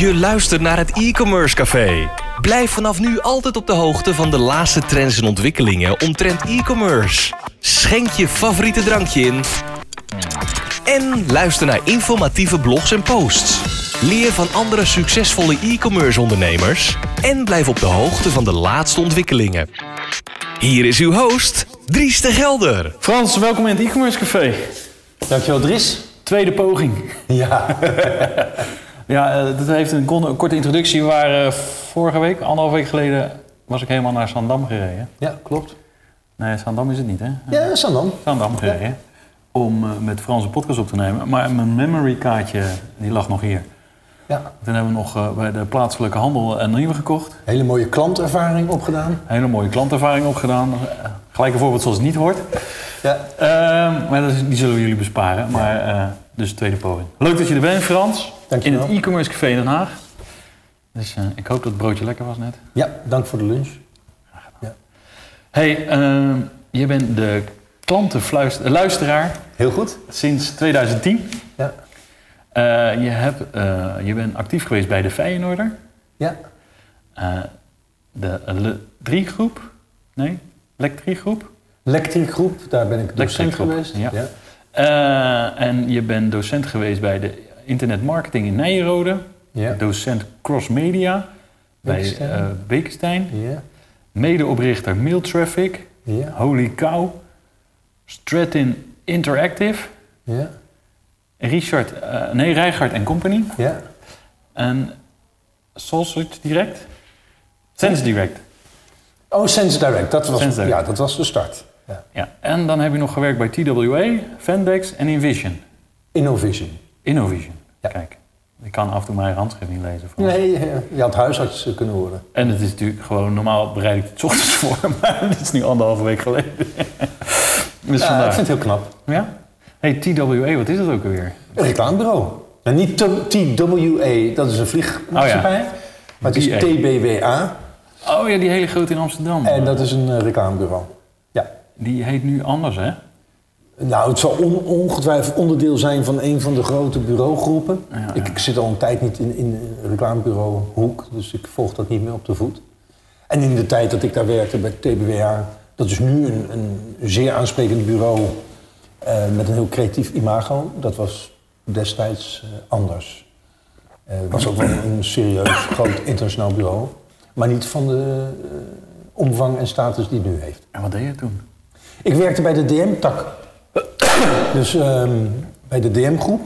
Je luistert naar het e-commerce café. Blijf vanaf nu altijd op de hoogte van de laatste trends en ontwikkelingen omtrent e-commerce. Schenk je favoriete drankje in. En luister naar informatieve blogs en posts. Leer van andere succesvolle e-commerce ondernemers. En blijf op de hoogte van de laatste ontwikkelingen. Hier is uw host, Dries de Gelder. Frans, welkom in het e-commerce café. Dankjewel Dries. Tweede poging. Ja. Ja, eh, dat heeft een kon- een korte introductie. We waren eh, vorige week, anderhalf week geleden, was ik helemaal naar Zandam gereden. ja, klopt. Nee, Zandam is het niet, hè? Ja, Sandam. Zandam gereden. Om eh, met Frans een podcast op te nemen. Maar mijn memory kaartje, die lag nog hier. Ja. Toen hebben we nog bij de plaatselijke handel een nieuwe gekocht. Hele mooie klantervaring opgedaan. Hele mooie klantervaring opgedaan. Gelijk een voorbeeld zoals het niet hoort. Ja. Ehm, maar dat is- die zullen we jullie besparen. Maar dus de tweede poging. Leuk dat je er bent, Frans. Dankjewel. In het e-commerce café in Den Haag. Dus eh, ik hoop dat het broodje lekker was net. Ja, dank voor de lunch. hey, ehm, je bent de klantenluisteraar Heel goed. sinds 2010. Ja. Eh, je, hebt, eh, je bent actief geweest bij de Feyenoorder. Ja. Eh, de Le3 groep. Nee, 3 groep. Lectric groep, daar ben ik docent groep, geweest. ja. Eh, en je bent docent geweest bij de internetmarketing in Nijenrode. Ja. Docent cross media bij Bekenstein. eh Bekenstein. Ja. Medeoprichter Mail Traffic. Ja. Holy Cow. Stratin Interactive. Ja. Richard, eh, nee, Rijgaard en Company. Ja. En Sausage Direct. Sense Direct. Oh, Sense Direct, dat was, Sense Direct. Ja, dat was de start. Ja. Ja. En dan heb je nog gewerkt bij TWA, Vendex en Invision. Innovision. Innovision. Ja. Kijk, ik kan af en toe mijn handschrift niet lezen. Frans. Nee, je had huisarts kunnen worden. En het is natuurlijk gewoon, normaal bereid ik het ochtends voor, maar dit is nu anderhalve week geleden. dus Ja, ik vind het heel knap. Ja? Hey, TWA, wat is dat ook alweer? Een reclamebureau. En niet TWA, dat is een vliegmaatschappij. Maar het is. TBWA Oh ja, die hele grote in Amsterdam. en dat is een eh, reclamebureau. Die heet nu anders, hè? Nou, het zal on- ongetwijfeld onderdeel zijn van een van de grote bureaugroepen. Ja, ja. Ik, ik zit al een tijd niet in, in reclamebureauhoek, dus ik volg dat niet meer op de voet. En in de tijd dat ik daar werkte bij TBWA, dat is nu een, een zeer aansprekend bureau eh, met een heel creatief imago. Dat was destijds eh, anders. Eh, Het was ook wel een serieus groot internationaal bureau, maar niet van de eh, omvang en status die het nu heeft. En wat deed je toen? Ik werkte bij de DM-tak. Dus ehm, bij de DM-groep.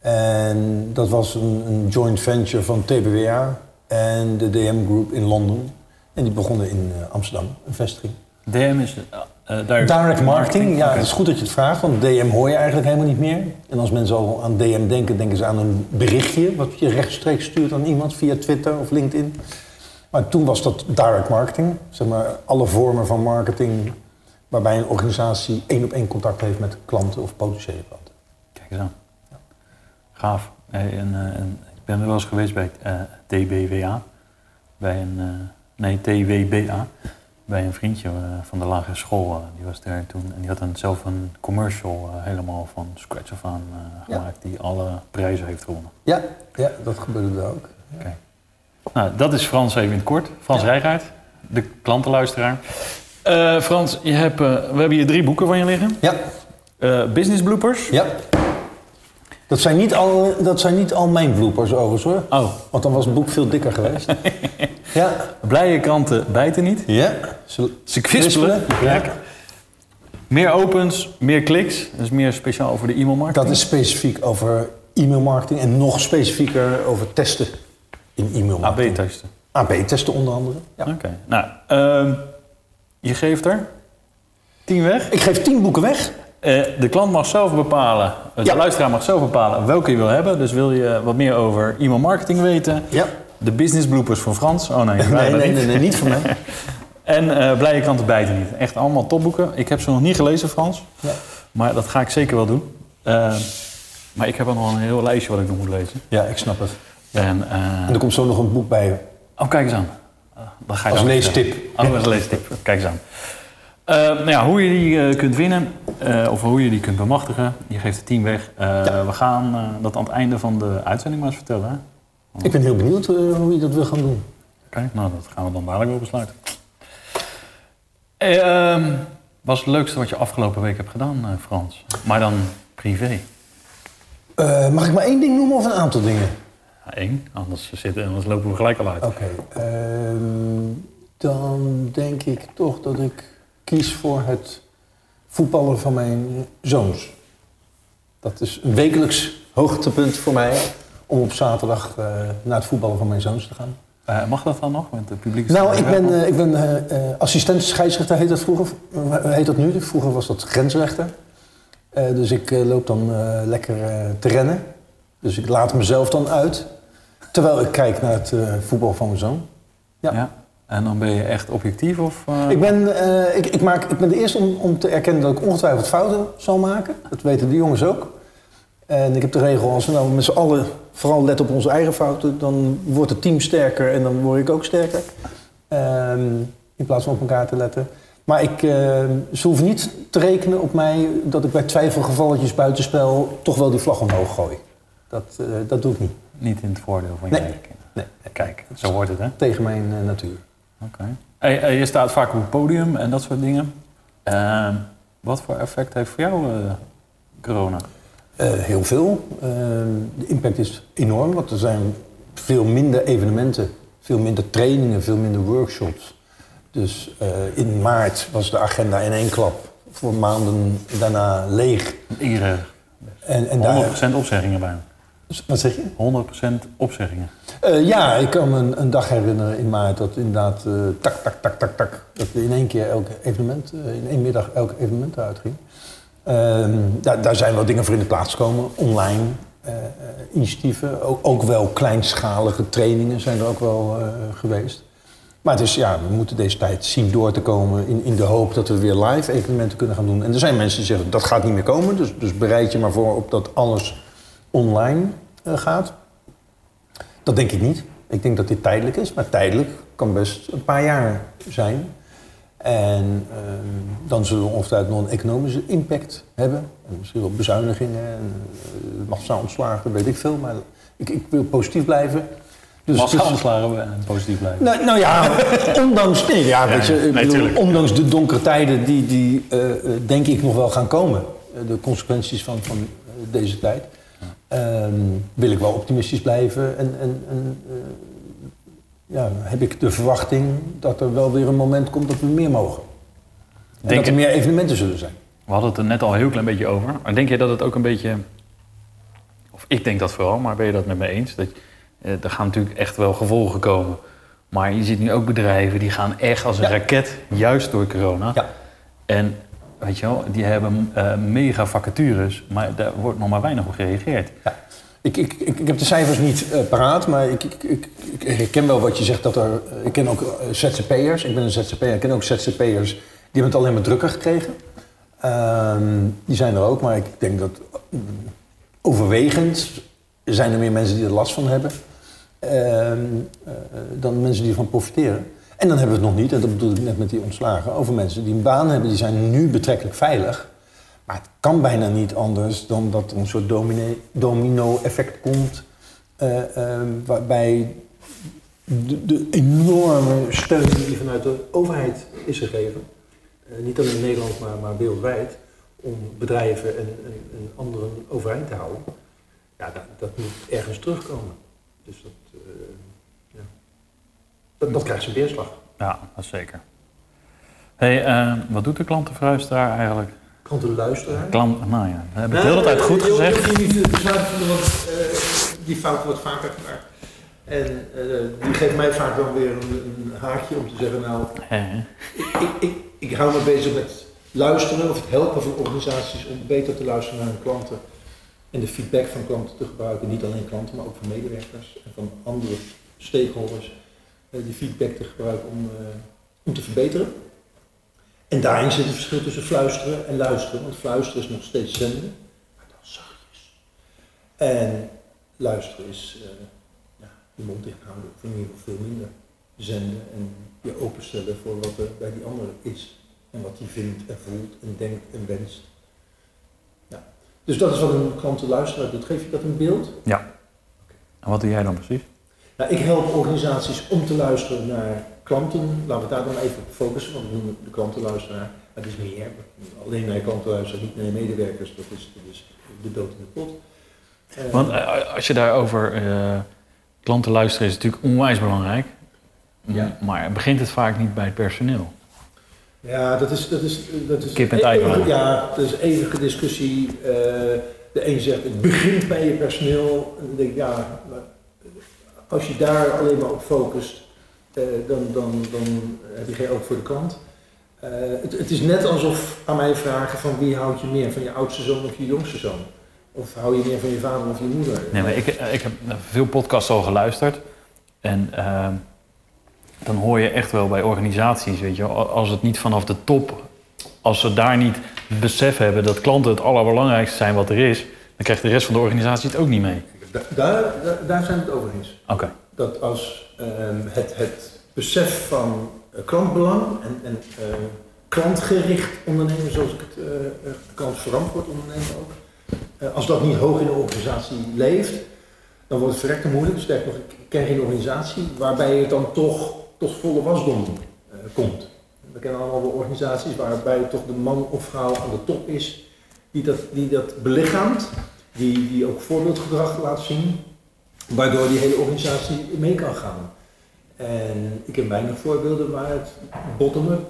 En dat was een, een joint venture van TBWA en de DM-groep in Londen. En die begonnen in eh, Amsterdam, een vestiging. DM is... eh, direct, Direct marketing, ja, het is goed dat je het vraagt, want DM hoor je eigenlijk helemaal niet meer. En als mensen al aan DM denken, denken ze aan een berichtje... wat je rechtstreeks stuurt aan iemand via Twitter of LinkedIn. Maar toen was dat direct marketing. Zeg maar alle vormen van marketing waarbij een organisatie één op één contact heeft met klanten of potentiële klanten. Kijk eens aan. Gaaf. Hey, en, eh, en ik ben wel eens geweest bij eh, TBWA. Bij een... eh, nee, TWBA. Bij een vriendje van de lagere school. die was daar toen. En die had dan zelf een commercial helemaal van scratch af aan Ja. gemaakt. Die alle prijzen heeft gewonnen. Ja, ja dat gebeurde er ook. Oké. Nou, dat is Frans even in het kort. Frans Ja. Rijgaard, de klantenluisteraar. Eh, Frans, je hebt, eh, we hebben hier drie boeken van je liggen. Ja, Eh, business bloopers. ja. Dat zijn, niet al, dat zijn niet al mijn bloopers overigens hoor. Oh, Want dan was het boek veel dikker geweest. ja. blije kranten bijten niet. Ja. Ze- Ze kwispelen. Ja. Meer opens, meer kliks. Dat is meer speciaal voor de e-mailmarketing. Dat is specifiek over e-mailmarketing en nog specifieker over testen in e-mailmarketing. AB-testen. AB-testen onder andere. Ja. Oké. Nou, ehm, je geeft er tien weg. Ik geef tien boeken weg. Eh, de klant mag zelf bepalen, de Ja. luisteraar mag zelf bepalen welke je wil hebben. Dus wil je wat meer over e-mailmarketing weten, Ja. de business bloopers van Frans. Oh nee, Nee, nee, niet. nee, niet van mij. En eh blije klanten bijten niet. Echt allemaal topboeken. Ik heb ze nog niet gelezen, Frans. Ja. Maar dat ga ik zeker wel doen. Eh, maar ik heb al nog een heel lijstje wat ik nog moet lezen. Ja, ik snap het. En, En er komt zo nog een boek bij. oh, kijk eens aan. Dan ga je Als leestip. Oh, als leestip. Kijk eens aan. Eh, nou ja, hoe je die eh, kunt winnen, of hoe je die kunt bemachtigen. Je geeft het team weg. We gaan dat aan het einde van de uitzending maar eens vertellen. Hè? Ik ben heel benieuwd hoe je dat wil gaan doen. Oké, nou dat gaan we dan dadelijk wel besluiten. Ehm, wat is het leukste wat je afgelopen week hebt gedaan, Frans? Maar dan privé. Mag ik maar één ding noemen of een aantal dingen? Ja, één, anders, zitten, anders lopen we gelijk al uit. Oké. ehm, dan denk ik toch dat ik kies voor het voetballen van mijn zoons. Dat is een wekelijks hoogtepunt voor mij om op zaterdag eh, naar het voetballen van mijn zoons te gaan. Eh, mag dat dan nog met het publiek? Nou, ik ben, eh, ik ben assistent scheidsrechter, heet dat vroeger. Heet dat nu? Vroeger was dat grensrechter. Dus ik loop dan lekker te rennen. Dus ik laat mezelf dan uit. Terwijl ik kijk naar het eh, voetbal van mijn zoon. ja. ja. En dan ben je echt objectief of... eh, Ik ben, eh, ik, ik, maak, ik ben de eerste om, om te erkennen dat ik ongetwijfeld fouten zal maken. Dat weten de jongens ook. En ik heb de regel, als we nou met z'n allen vooral letten op onze eigen fouten... dan wordt het team sterker en dan word ik ook sterker. Ehm, in plaats van op elkaar te letten. Maar ik, ze hoeven niet te rekenen op mij dat ik bij twijfelgevalletjes buitenspel... toch wel die vlag omhoog gooi. Dat, dat doe ik niet. Niet in het voordeel van je Nee. eigen kinderen. Nee, Kijk, zo wordt het, hè? tegen mijn eh, natuur. Oké. Hey, hey, je staat vaak op het podium en dat soort dingen. Ehm, wat voor effect heeft voor jou eh, corona? Eh, heel veel. Eh, de impact is enorm, want er zijn veel minder evenementen, veel minder trainingen, veel minder workshops. Dus eh, in maart was de agenda in één klap voor maanden daarna leeg. Iedere En, en daar, 100% opzeggingen bijna. Wat zeg je? 100% opzeggingen. Eh, ja, ik kan me een, een dag herinneren in maart dat inderdaad eh, tak, tak, tak, tak, tak. Dat in één keer elk evenement, eh, in één middag elk evenement eruit ging. Ehm, daar, daar zijn wel dingen voor in de plaats gekomen. Online eh, eh, initiatieven. Ook, ook wel kleinschalige trainingen zijn er ook wel eh, geweest. Maar het is, ja, we moeten deze tijd zien door te komen in, in de hoop dat we weer live evenementen kunnen gaan doen. En er zijn mensen die zeggen dat gaat niet meer komen. Dus, dus bereid je maar voor op dat alles online eh, gaat. Dat denk ik niet. Ik denk dat dit tijdelijk is, maar tijdelijk kan best een paar jaar zijn. En ehm, dan zullen we ongetwijfeld nog een economische impact hebben. En misschien wel bezuinigingen, en, uh, massaal ontslagen, weet ik veel. Maar ik, ik wil positief blijven. Dus dus- en positief blijven. nou, nou ja, ondanks, nee, ja, weet je, ja, ik nee, bedoel, tuurlijk. ondanks de donkere tijden die, die eh, eh, denk ik nog wel gaan komen. eh, de consequenties van, van eh, deze tijd. Ehm, wil ik wel optimistisch blijven. En, en, en eh, ja, heb ik de verwachting dat er wel weer een moment komt dat we meer mogen. En Denk dat er meer evenementen zullen zijn. We hadden het er net al een heel klein beetje over. Maar denk je dat het ook een beetje... Of ik denk dat vooral, maar ben je dat met me eens? Dat, eh, er gaan natuurlijk echt wel gevolgen komen. Maar je ziet nu ook bedrijven die gaan echt als een Ja. raket, juist door corona. Ja. En weet je wel, die hebben eh, mega vacatures, maar daar wordt nog maar weinig op gereageerd. Ja. Ik, ik, ik, ik heb de cijfers niet eh, paraat, maar ik, ik, herken wel wat je zegt. Dat er, eh, ik ken ook ZZP'ers, ik ben een ZZP'er, ik ken ook ZZP'ers die hebben het alleen maar drukker gekregen. Ehm, die zijn er ook, maar ik denk dat mm, overwegend zijn er meer mensen die er last van hebben ehm, eh, dan mensen die ervan profiteren. En dan hebben we het nog niet, en dat bedoel ik net met die ontslagen, over mensen die een baan hebben, die zijn nu betrekkelijk veilig. Maar het kan bijna niet anders dan dat er een soort domino-effect komt. eh, ehm, waarbij de, enorme steun die vanuit de overheid is gegeven, eh, niet alleen in Nederland, maar, maar wereldwijd, om bedrijven en, en, en anderen overeind te houden, ja, dat, dat moet ergens terugkomen. Dus dat, eh. Dat, dat krijgt zijn weerslag. Ja, dat is zeker. hey, eh, wat doet de klantenverhuisdraar eigenlijk? Klantenluisteraar. Klant, nou ja, we hebben het de hele tijd goed je- je gezegd. niet te want eh, die fout wordt vaker gemaakt. En eh, die geeft mij vaak dan weer een, een haakje om te zeggen, nou, ik, ik, ik, ik hou me bezig met luisteren of het helpen van organisaties om beter te luisteren naar hun klanten. En de feedback van klanten te gebruiken, niet alleen klanten, maar ook van medewerkers en van andere stakeholders. Eh, die feedback te gebruiken om, eh, om te verbeteren. En daarin zit het verschil tussen fluisteren en luisteren. Want fluisteren is nog steeds zenden, maar dan zachtjes. En luisteren is eh, ja, je mond dicht houden, of ieder geval veel minder zenden en je openstellen voor wat er bij die ander is. En wat hij vindt en voelt en denkt en wenst. Ja. Dus dat is wat een klantenluisteraar doet. Geef je dat een beeld? En wat doe jij dan precies? Nou, ik help organisaties om te luisteren naar klanten. Laten we daar dan even op focussen, want we noemen de klantenluisteraar. Het is meer. Alleen naar je klanten luisteren, niet naar je medewerkers. Dat is, dat is de dood in de pot. Eh, Want eh, als je daarover eh klanten luisteren is natuurlijk onwijs belangrijk. Ja. Maar begint het vaak niet bij het personeel? Ja, dat is... Dat is, dat is Kip en ei. Ja, dat is een eeuwige discussie. Eh, de een zegt, het begint bij je personeel. En dan denk ik, ja, als je daar alleen maar op focust, eh, dan, dan, dan heb je geen oog voor de klant. Eh, het, het is net alsof aan mij vragen van wie houd je meer, van je oudste zoon of je jongste zoon? Of hou je meer van je vader of je moeder? Nee, maar ik, ik heb veel podcasts al geluisterd. En eh, dan hoor je echt wel bij organisaties, weet je, als het niet vanaf de top, als ze daar niet besef hebben dat klanten het allerbelangrijkste zijn wat er is, dan krijgt de rest van de organisatie het ook niet mee. Da- daar, daar, daar zijn we het over eens. Oké. dat als ehm, het, het besef van eh, klantbelang en, en eh, klantgericht ondernemen, zoals ik het uh, klantverantwoord ondernemen ook, eh, als dat niet hoog in de organisatie leeft, dan wordt het verrekte moeilijk. Sterker nog, ik ken geen organisatie waarbij het dan toch tot volle wasdom eh, komt. We kennen allemaal wel organisaties waarbij toch de man of vrouw aan de top is, die dat, die dat belichaamt, die, die ook voorbeeldgedrag laat zien, waardoor die hele organisatie mee kan gaan. En ik heb weinig voorbeelden waar het bottom-up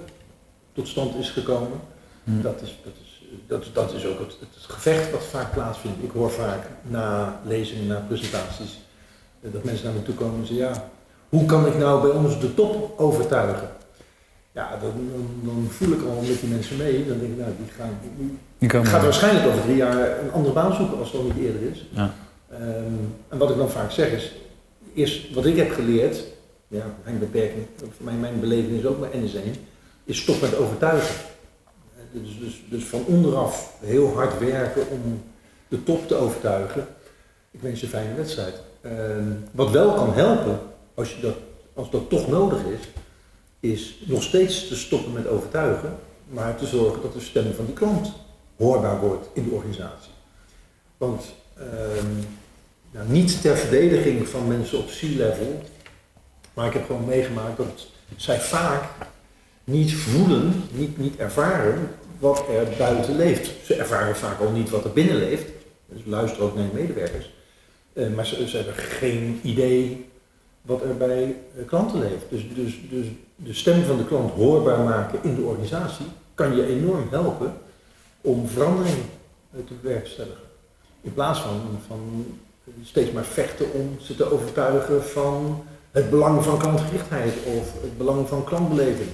tot stand is gekomen. Hm. Dat, is, dat, is, dat, dat is ook het, het gevecht wat vaak plaatsvindt. Ik hoor vaak na lezingen, na presentaties, eh, dat mensen naar me toe komen en zeggen, ja, hoe kan ik nou bij ons de top overtuigen? Ja, dan, dan, voel ik al met die mensen mee. Dan denk ik, nou, die gaan, die, Die gaat waarschijnlijk over drie jaar een andere baan zoeken als al niet eerder is. Ja. Ehm, en wat ik dan vaak zeg is, eerst wat ik heb geleerd, ja, mijn beperking, voor mij, mijn beleving is ook maar N is één, is stop met overtuigen. Eh, Dus, dus, dus van onderaf heel hard werken om de top te overtuigen. Ik wens je een fijne wedstrijd. Ehm, wat wel kan helpen, als, je dat, als dat toch nodig is, is nog steeds te stoppen met overtuigen, maar te zorgen dat de stem van die klant hoorbaar wordt in de organisatie. Want ehm, niet ter verdediging van mensen op C-level, maar ik heb gewoon meegemaakt dat zij vaak niet voelen, niet, niet ervaren wat er buiten leeft. Ze ervaren vaak al niet wat er binnen leeft, dus luisteren ook naar medewerkers. Eh, maar ze hebben geen idee wat er bij eh, klanten leeft. Dus, dus, dus de stem van de klant hoorbaar maken in de organisatie kan je enorm helpen om verandering eh, te bewerkstelligen. In plaats van, van steeds maar vechten om ze te overtuigen van het belang van klantgerichtheid of het belang van klantbeleving.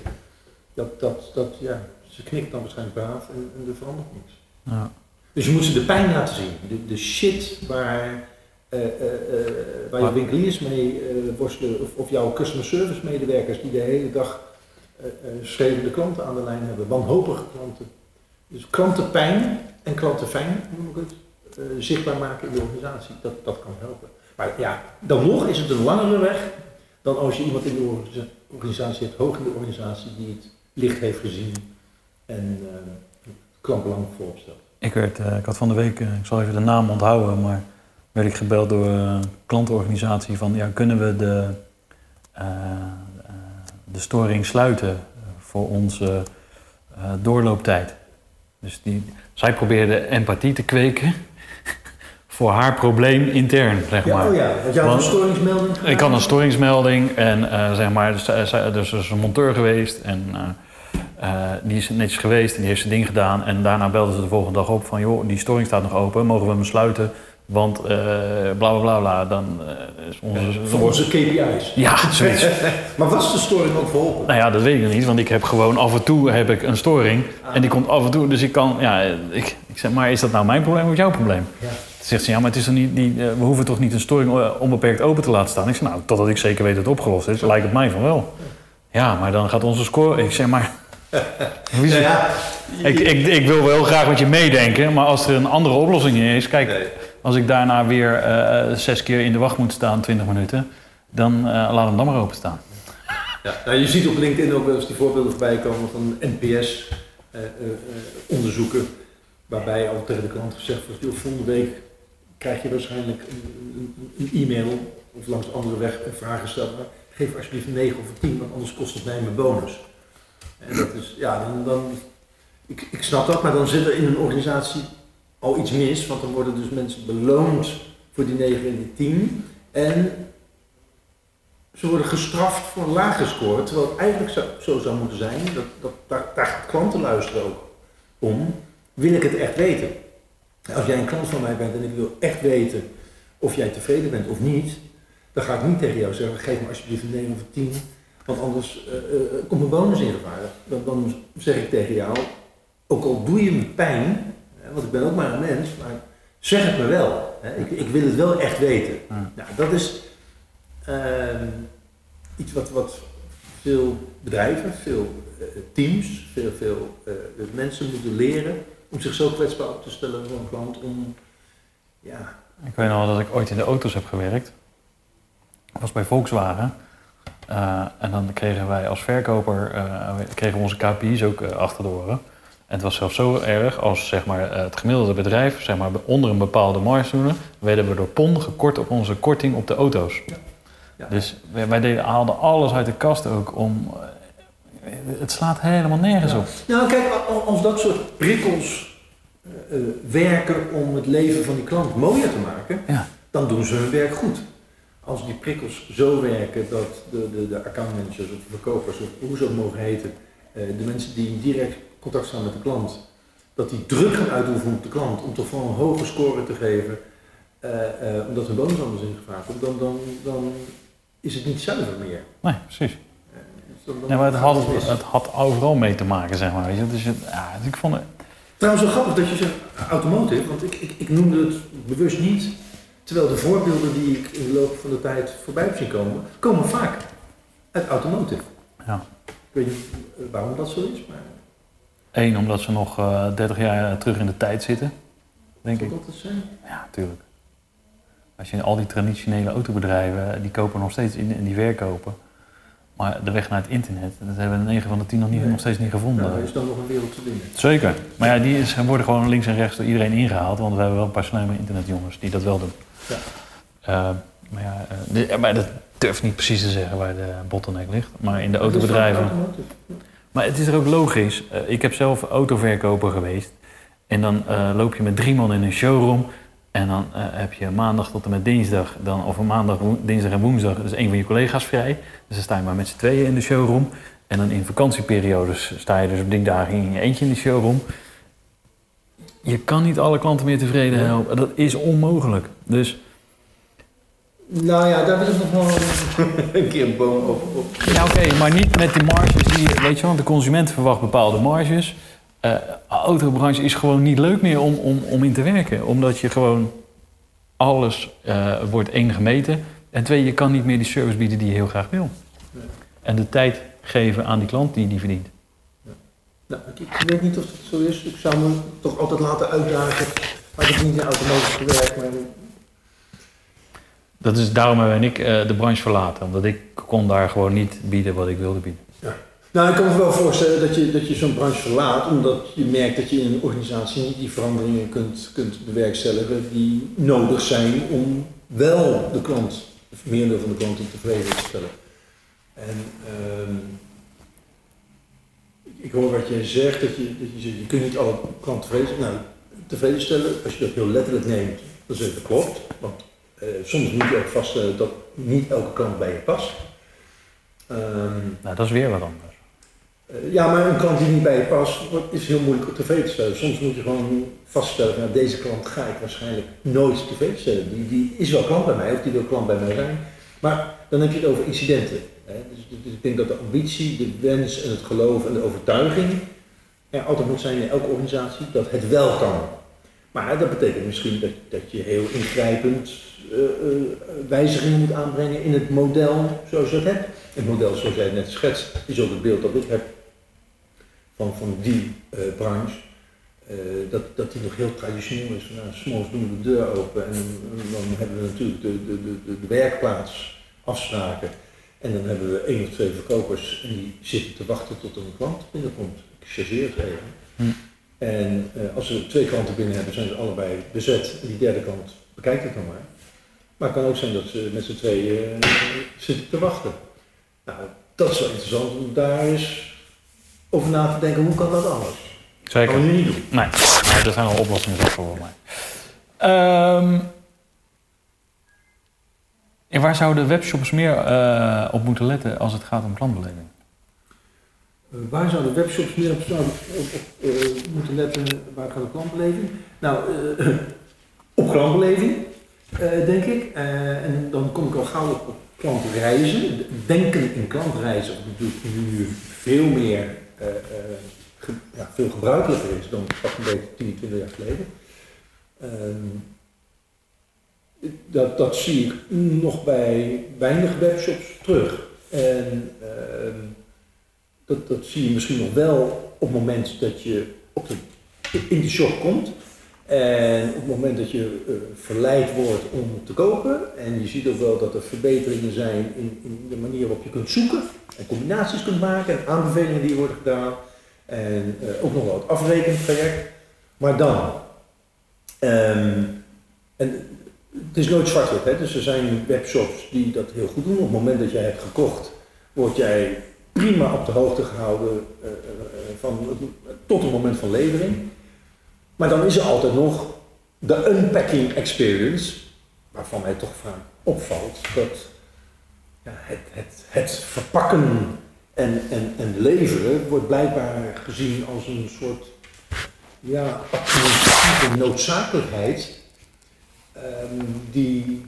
Dat, dat, dat, ja, ze knikt dan waarschijnlijk braaf en, en er verandert niks. Ja. Dus je moet ze de pijn laten zien. De, de shit waar, eh, eh, eh, waar je winkeliers mee worstelen, of, of jouw customer service medewerkers die de hele dag schreeuwende klanten aan de lijn hebben, wanhopige klanten. Dus klantenpijn en klantenfijn, noem ik het, zichtbaar maken in de organisatie, dat, dat kan helpen. Maar ja, dan nog is het een langere weg dan als je iemand in de organisa- organisatie hebt, hoog in de organisatie, die het licht heeft gezien en het klantbelang voorop stelt. Ik, werd, ik had van de week, ik zal even de naam onthouden, maar werd ik gebeld door een klantenorganisatie van ja, kunnen we de, eh, eh, de storing sluiten voor onze eh, doorlooptijd. Dus die, zij probeerde empathie te kweken voor haar probleem intern, zeg Ja, maar. oh ja, want jij had een storingsmelding gedaan? Ik had een storingsmelding en zeg maar, dus, dus er is een monteur geweest en die is netjes geweest en die heeft zijn ding gedaan. En daarna belden ze de volgende dag op van, joh, die storing staat nog open, mogen we hem sluiten? Want eh bla bla bla bla, dan eh, is onze... Voor onze KPI's. Ja, zoiets. Maar was de storing ook verholpen? Nou ja, dat weet ik nog niet, want ik heb gewoon af en toe heb ik een storing. En die komt af en toe, dus ik kan, ja, ik, ik zeg, maar is dat nou mijn probleem of jouw probleem? Ja. Toen zegt ze, ja, maar het is toch niet, eh, we hoeven toch niet een storing onbeperkt open te laten staan? Ik zeg, nou, totdat ik zeker weet dat het opgelost is, lijkt het mij van wel. Ja, maar dan gaat onze score... Ik zeg, maar... Wie is het? ja, ik, ik, ik wil wel graag met je meedenken, maar als er een andere oplossing is... Kijk, Nee. Als ik daarna weer eh, zes keer in de wacht moet staan, 20 minuten... dan eh, laat hem dan maar openstaan. Ja. Nou, je ziet op LinkedIn ook wel eens die voorbeelden voorbij komen van NPS-onderzoeken. waarbij al tegen de klant gezegd wordt: "Joh, volgende week krijg je waarschijnlijk een, e-mail of langs andere weg een vraag gesteld, maar geef alsjeblieft een 9 of een 10, want anders kost het mij mijn bonus. En dat is, ja, dan, dan ik, ik snap dat, maar dan zit er in een organisatie al iets mis, want dan worden dus mensen beloond voor die 9 en die 10. En ze worden gestraft voor een lage score, terwijl het eigenlijk zo, zo zou moeten zijn, dat, dat, daar, gaat klanten luisteren ook om, wil ik het echt weten. Als jij een klant van mij bent en ik wil echt weten of jij tevreden bent of niet, dan ga ik niet tegen jou zeggen, geef me alsjeblieft een 9 of een 10, want anders uh, uh, komt mijn bonus in gevaar. Dan, dan zeg ik tegen jou, ook al doe je me pijn, want ik ben ook maar een mens, maar zeg het me wel. Ik, ik wil het wel echt weten. Nou, dat is uh, iets wat, wat veel bedrijven, veel uh, teams, veel, veel uh, mensen moeten leren om zich zo kwetsbaar op te stellen voor een klant. Om, ja. Ik weet nog dat ik ooit in de auto's heb gewerkt. Dat was bij Volkswagen. en dan kregen wij als verkoper kregen we onze KPI's ook achter de oren. En het was zelfs zo erg als zeg maar, het gemiddelde bedrijf zeg maar, onder een bepaalde marge werden we door PON gekort op onze korting op de auto's. Ja. Ja. Dus wij, wij deden, haalden alles uit de kast ook om. Het slaat helemaal nergens ja. op. Nou, kijk, als dat soort prikkels uh, werken om het leven van die klant mooier te maken, dan doen ze hun werk goed. Als die prikkels zo werken dat de, de, de accountmanagers of de verkopers, of hoe ze ook mogen heten, uh, de mensen die direct contact staan met de klant, dat die druk gaan uitoefenen op de klant om toch wel een hoge score te geven, uh, omdat hun bonus anders in gevaar komt, dan, dan, dan is het niet zuiver meer. Nee, precies. Dus ja, maar het had, het had overal mee te maken, zeg maar. Weet je? Dus, het, ja, dus ik vond het... Trouwens, zo grappig dat je zegt automotive, want ik, ik, ik noemde het bewust niet, terwijl de voorbeelden die ik in de loop van de tijd voorbij heb zien komen, komen vaak uit automotive. Ja. Ik weet niet waarom dat zo is, maar... Eén, omdat ze nog uh, 30 jaar terug in de tijd zitten, denk ik. dat zijn? Ja, tuurlijk. Als je al die traditionele autobedrijven, die kopen nog steeds in en die verkopen. Maar de weg naar het internet, dat hebben we 9 van de 10 nog, niet, Nee. nog steeds niet gevonden. Nou, er is dan nog een wereld te winnen. Zeker. Maar ja, die is, worden gewoon links en rechts door iedereen ingehaald. Want we hebben wel een paar slimme internetjongens die dat wel doen. Ja. Uh, maar, ja, uh, de, maar dat durft niet precies te zeggen waar de bottleneck ligt. Maar in de autobedrijven... Maar het is er ook logisch. Uh, ik heb zelf autoverkoper geweest. En dan loop je met drie man in een showroom... En dan uh, heb je maandag tot en met dinsdag, dan, of maandag, dinsdag en woensdag, is een van je collega's vrij. Dus dan sta je maar met z'n tweeën in de showroom. En dan in vakantieperiodes sta je dus op dingdagen in je eentje in de showroom. Je kan niet alle klanten meer tevreden helpen. Dat is onmogelijk. Dus Nou ja, daar wil ik nog wel een keer een boom over op. ja, oké, maar niet met die marges die, weet je wel, de consument verwacht bepaalde marges. Uh, autobranche is gewoon niet leuk meer om, om, om in te werken. Omdat je gewoon alles uh, wordt één gemeten. En twee, je kan niet meer die service bieden die je heel graag wil. Nee. En de tijd geven aan die klant die die verdient. Ja. Nou, ik, ik, weet niet of dat zo is. Ik zou me toch altijd laten uitdagen. Maar ik heb niet in automotive gewerkt, maar... Dat is daarom hebben en ik uh, de branche verlaten. Omdat ik kon daar gewoon niet bieden wat ik wilde bieden. Ja. Nou, ik kan me wel voorstellen dat je, dat je zo'n branche verlaat, omdat je merkt dat je in een organisatie niet die veranderingen kunt, kunt bewerkstelligen die nodig zijn om wel de klant, of merendeel van de klanten tevreden te stellen. En uh, ik hoor wat jij zegt, dat je, dat je je kunt niet alle klanten tevreden, nou, tevreden stellen. Als je dat heel letterlijk neemt, zeg je dat klopt. Want uh, soms moet je ook vaststellen dat niet elke klant bij je past. Um, nou, dat is weer wat anders. Uh, ja, maar een klant die niet bij je past, is heel moeilijk op tevreden te stellen. Soms moet je gewoon vaststellen, nou, deze klant ga ik waarschijnlijk nooit tevreden stellen. Die, die is wel klant bij mij, of die wil klant bij mij zijn. Maar dan heb je het over incidenten. Hè? Dus, dus, ik denk dat de ambitie, de wens en het geloof en de overtuiging er altijd moet zijn in elke organisatie dat het wel kan. Maar dat betekent misschien dat, dat je heel ingrijpend uh, uh, wijzigingen moet aanbrengen in het model zoals je het hebt. Het model zoals jij net schetst is ook het beeld dat ik heb van, van die uh, branche. dat, dat die nog heel traditioneel is. Van, nou, doen we de deur open en, en dan hebben we natuurlijk de, de, de, de werkplaatsafspraken. En dan hebben we één of twee verkopers en die zitten te wachten tot een klant binnenkomt. Ik chargeer het even. Hm. En uh, als we twee klanten binnen hebben, zijn ze allebei bezet. En die derde klant bekijkt het dan maar. Maar het kan ook zijn dat ze met z'n tweeën eh, zitten te wachten. Nou, dat is wel interessant om daar eens over na te denken, hoe kan dat anders? Zeker. Dat kan je niet doen. Nee, er zijn al oplossingen voor voor mij. Ehm, en waar zouden webshops meer eh, op moeten letten als het gaat om klantbeleving? Eh, waar zouden webshops meer op, op, eh, moeten letten waar gaat om klantbeleving? Nou, eh, op klantbeleving, denk ik. En dan kom ik al gauw op, klantreizen. Denken in klantreizen, wat natuurlijk nu veel meer ja, veel gebruikelijker is dan pas een beetje 10, 20 jaar geleden. Ehm, dat, dat zie ik nog bij weinig webshops terug. En ehm, dat, zie je misschien nog wel op het moment dat je op de, in de shop komt. En op het moment dat je eh, verleid wordt om te kopen. En je ziet ook wel dat er verbeteringen zijn in, in de manier waarop je kunt zoeken. En combinaties kunt maken en aanbevelingen die worden gedaan. En eh, ook nog wel het afrekentraject. Maar dan. ehm, en het is nooit zwart-wit, dus er zijn webshops die dat heel goed doen. Op het moment dat jij hebt gekocht, word jij prima op de hoogte gehouden eh, eh, van, tot het moment van levering. Maar dan is er altijd nog de unpacking experience, waarvan mij toch vaak opvalt dat ja, het, het, het verpakken en, en, en leveren wordt blijkbaar gezien als een soort ja, administratieve noodzakelijkheid. ehm, die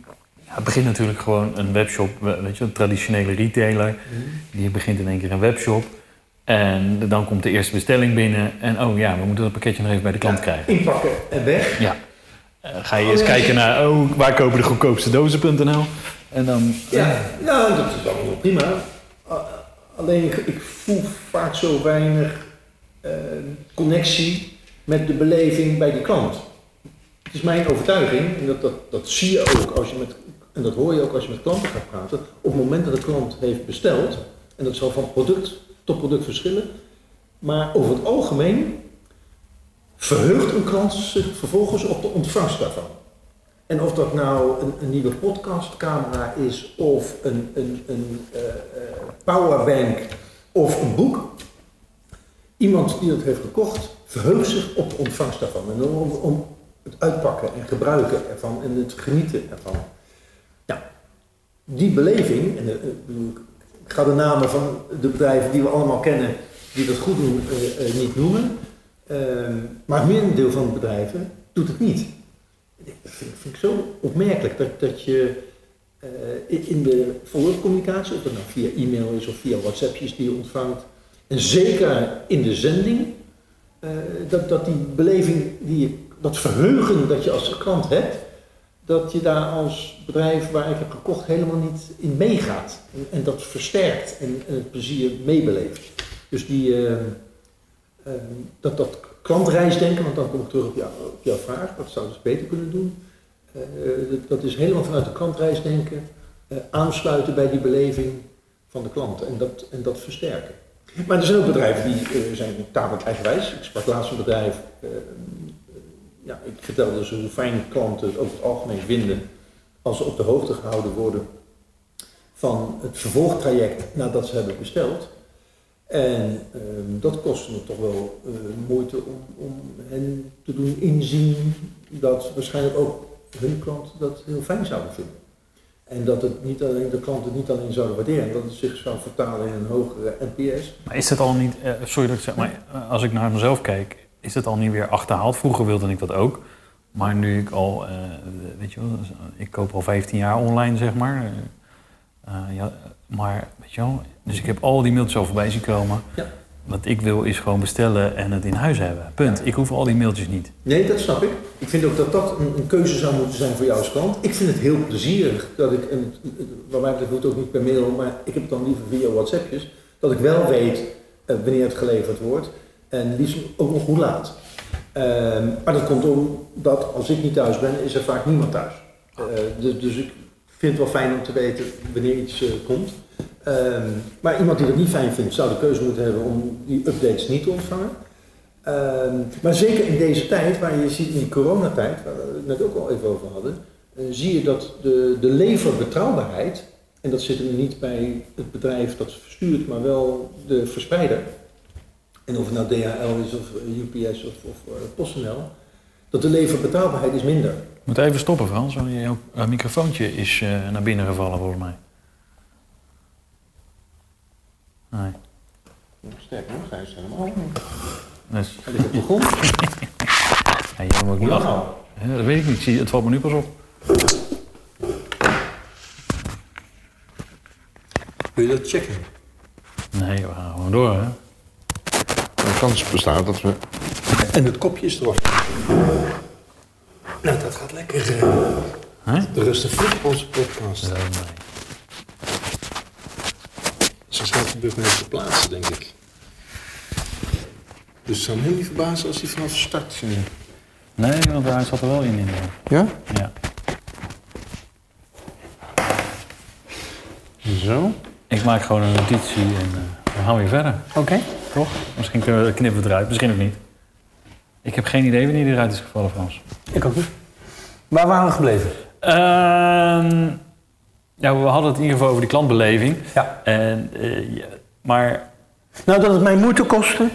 Ja, het begint natuurlijk gewoon een webshop, we- weet je, een traditionele retailer. Die begint in één keer een webshop. En dan komt de eerste bestelling binnen. En oh ja, we moeten dat pakketje nog even bij de klant krijgen. Inpakken en weg. Ja. Eh, ga je eens kijken naar, oh, waar kopen de goedkoopste dozen.nl? En dan... Ja, nou, dat is allemaal prima. Alleen ik, ik voel vaak zo weinig eh, connectie met de beleving bij die klant. Het is mijn overtuiging, en dat, dat, dat zie je ook als je met, en dat hoor je ook als je met klanten gaat praten, op het moment dat de klant heeft besteld, en dat zal van product tot product verschillen, maar over het algemeen verheugt een klant zich vervolgens op de ontvangst daarvan. En of dat nou een, nieuwe podcastcamera is, of een, een, een eh, eh, powerbank, of een boek. Iemand die dat heeft gekocht, verheugt zich op de ontvangst daarvan. En om, om het uitpakken en gebruiken ervan en het genieten ervan. Die beleving, en eh, ik ga de namen van de bedrijven die we allemaal kennen, die dat goed doen, eh, eh, niet noemen. Ehm, maar het merendeel van de bedrijven doet het niet. Dat vind, vind ik zo opmerkelijk dat, dat je in- de follow-up communicatie, of dat nou via e-mail is of via WhatsAppjes die je ontvangt, en zeker in de zending, dat, dat die beleving, die je, dat verheugen dat je als klant hebt, dat je daar als bedrijf waar ik heb gekocht helemaal niet in meegaat. En, en dat versterkt en, het plezier meebeleeft. Dus die, eh, eh, dat, dat klantreisdenken, want dan kom ik terug op, jou, op jouw vraag, wat zouden ze beter kunnen doen? Eh, dat, dat is helemaal vanuit de klantreisdenken eh, aansluiten bij die beleving van de klant en dat, en dat versterken. Maar er zijn ook bedrijven die eh, zijn tamelijk eigenwijs. Ik sprak laatst een bedrijf, eh, ja, ik vertelde ze hoe fijn klanten het over het algemeen vinden als ze op de hoogte gehouden worden van het vervolgtraject nadat ze hebben besteld. En ehm, dat kostte me toch wel eh, moeite om, om hen te doen inzien dat waarschijnlijk ook hun klanten dat heel fijn zouden vinden. En dat het niet alleen, de klanten het niet alleen zouden waarderen, dat het zich zou vertalen in een hogere NPS. Maar is het al niet, eh, sorry dat ik zeg, maar eh, als ik naar mezelf kijk, is het al niet weer achterhaald? Vroeger wilde ik dat ook. Maar nu ik al, eh, weet je wel, ik koop al 15 jaar online, zeg maar. Eh, eh, ja, maar, weet je wel, dus ik heb al die mailtjes al voorbij zien komen. Ja. Wat ik wil is gewoon bestellen en het in huis hebben. Punt. Ik hoef al die mailtjes niet. Nee, dat snap ik. Ik vind ook dat dat een, een keuze zou moeten zijn voor jou als klant. Ik vind het heel plezierig dat ik, en wat mij betreft hoeft ook niet per mail, maar ik heb het dan liever via WhatsAppjes, dat ik wel weet eh, wanneer het geleverd wordt en liefst ook nog hoe laat. Ehm, maar dat komt omdat als ik niet thuis ben, is er vaak niemand thuis. Eh, dus, dus ik vind het wel fijn om te weten wanneer iets eh, komt. Ehm, maar iemand die dat niet fijn vindt, zou de keuze moeten hebben om die updates niet te ontvangen. Ehm, maar zeker in deze tijd, waar je ziet in die coronatijd, waar we het net ook al even over hadden, eh, zie je dat de, de leverbetrouwbaarheid, en dat zit hem niet bij het bedrijf dat verstuurt, maar wel de verspreider, en of het nou DHL is of eh, UPS of, of eh, PostNL, dat de leverbetrouwbaarheid is minder. Je moet even stoppen, Frans. want Jouw uh, microfoontje is eh, naar binnen gevallen, volgens mij. Nee. Sterk nog, hij is helemaal. Dus, Hij ligt op de grond. ja, je moet niet lachen. nou? Ja, dat weet ik niet. Zie je, Het valt me nu pas op. Wil je dat checken? Nee, we gaan gewoon door, hè. De kans bestaat dat we... En het kopje is erop. Nou, dat gaat lekker. eh. De Rustig Flip, onze podcast. Zo, nee. Ze staat op dit moment te plaatsen, denk ik. Dus het zou me helemaal niet verbazen als hij vanaf de start... eh, Nee, want hij zat er wel in. inderdaad. Ja? Ja. Zo. Ik maak gewoon een notitie en eh, we gaan weer verder. Oké. Toch? Misschien kunnen we, knippen we het eruit, misschien ook niet. Ik heb geen idee wanneer die eruit is gevallen, Frans. Ik ook niet. Waar waren we gebleven? Ehm, ja, we hadden het in ieder geval over die klantbeleving. Ja. En, eh, ja, maar Nou, dat het mij moeite kostte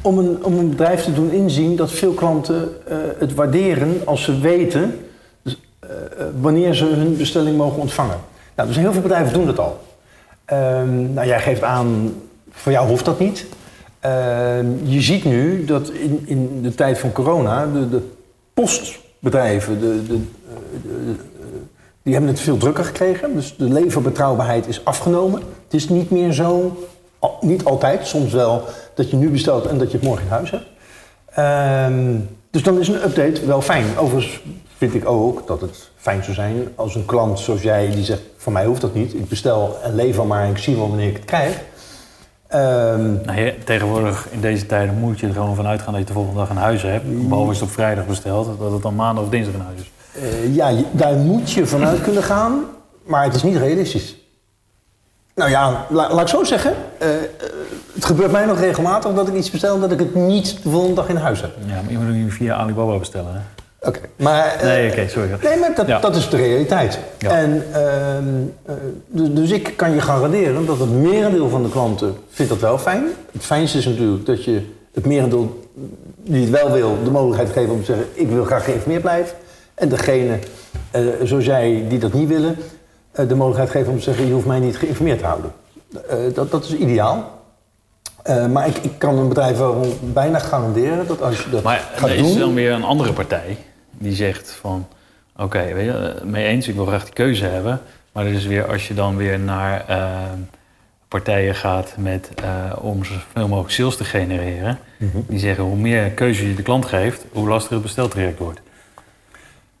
om een, om een bedrijf te doen inzien dat veel klanten eh, het waarderen als ze weten dus, eh, wanneer ze hun bestelling mogen ontvangen. Nou, dus heel veel bedrijven doen dat al. Ehm, nou, jij geeft aan, voor jou hoeft dat niet. Ehm, je ziet nu dat in, in de tijd van corona de, de postbedrijven, eh, de- de- die hebben het veel drukker gekregen. Dus de leverbetrouwbaarheid is afgenomen. Het is niet meer zo, niet altijd, soms wel, dat je nu bestelt en dat je het morgen in huis hebt. Ehm, dus dan is een update wel fijn. Overigens vind ik ook dat het fijn zou zijn als een klant zoals jij die zegt: van mij hoeft dat niet. Ik bestel en lever maar en ik zie wel wanneer ik het krijg. Ehm, nou, ja, tegenwoordig in deze tijden moet je er gewoon van uitgaan dat je de volgende dag een huis hebt. Behalve als het op vrijdag bestelt, dat het dan maandag of dinsdag in huis is. Eh, ja, daar moet je vanuit kunnen gaan, maar het is niet realistisch. Nou ja, la- laat ik zo zeggen. eh, het gebeurt mij nog regelmatig dat ik iets bestel en dat ik het niet de volgende dag in huis heb. Ja, maar je moet het niet via Alibaba bestellen. Hè? Oké. Maar, eh, Nee, oké, sorry. Nee, maar dat, Ja. dat is de realiteit. Ja. En, ehm, eh, dus, dus ik kan je garanderen dat het merendeel van de klanten vindt dat wel fijn. Het fijnste is natuurlijk dat je het merendeel die het wel wil, de mogelijkheid geeft om te zeggen: ik wil graag geïnformeerd blijven. En degene, eh, zoals jij, die dat niet willen, eh, de mogelijkheid geven om te zeggen: je hoeft mij niet geïnformeerd te houden. Eh, dat, dat is ideaal. Eh, maar ik, ik kan een bedrijf wel bijna garanderen dat als je dat Maar gaat doen... is dan weer een andere partij die zegt van... Oké, weet je, eh, mee eens, ik wil graag die keuze hebben. Maar is weer, als je dan weer naar eh, partijen gaat met, eh, om zoveel mogelijk sales te genereren... Mhm. die zeggen hoe meer keuze je de klant geeft, hoe lastiger het besteltraject wordt.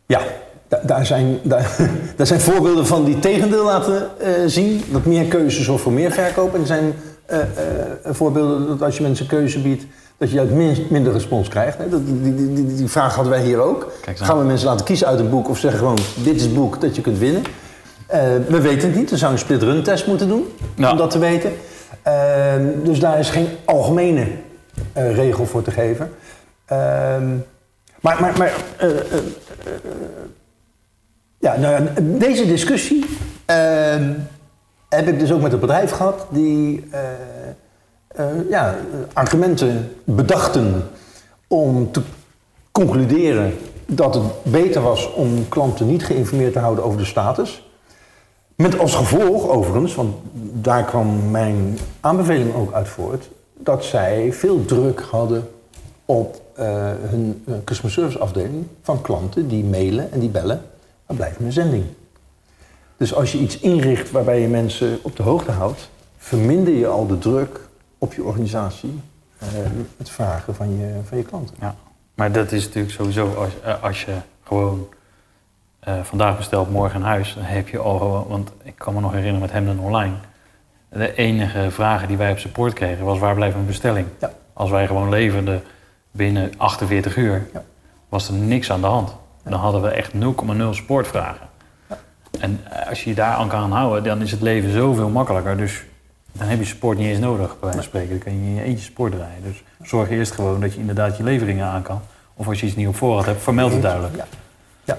Ja, da- daar zijn, daar, daar zijn voorbeelden van die tegendeel laten eh, zien. Dat meer keuze zorgt voor meer verkoop. En er zijn voorbeelden dat als je mensen keuze biedt... dat je juist min- minder respons krijgt. Hè. Dat, die, die, die, die vraag hadden wij hier ook. Gaan we mensen laten kiezen uit een boek of zeggen gewoon... dit is het boek dat je kunt winnen? Eh, we weten het niet. We zouden een split-run test moeten doen Ja. om dat te weten. Eh, dus daar is geen algemene eh, regel voor te geven. Ehm, maar maar, maar eh, ja, nou ja, deze discussie ehm, heb ik dus ook met een bedrijf gehad die ja, argumenten bedachten om te concluderen dat het beter was om klanten niet geïnformeerd te houden over de status. Met als gevolg overigens, want daar kwam mijn aanbeveling ook uit voort, dat zij veel druk hadden op eh, hun eh, customer service afdeling van klanten die mailen en die bellen, maar blijft mijn zending. Dus als je iets inricht waarbij je mensen op de hoogte houdt, verminder je al de druk op je organisatie eh, het vragen van je, van je klanten. Ja. Maar dat is natuurlijk sowieso als, eh, als je gewoon eh, vandaag bestelt, morgen in huis, dan heb je al gewoon, want ik kan me nog herinneren met Hemden Online. De enige vragen die wij op support kregen was waar blijft mijn bestelling? Ja. Als wij gewoon leverden binnen 48 uur, Ja. was er niks aan de hand. Dan hadden we echt 0,0 supportvragen. En eh, als je je daar aan kan houden, dan is het leven zoveel makkelijker. Dus dan heb je support niet eens nodig, bij wijze van spreken. Dan kan je in je eentje support draaien. Dus zorg eerst gewoon dat je inderdaad je leveringen aan kan. Of als je iets niet op voorraad hebt, vermeld het duidelijk. Ja. ja.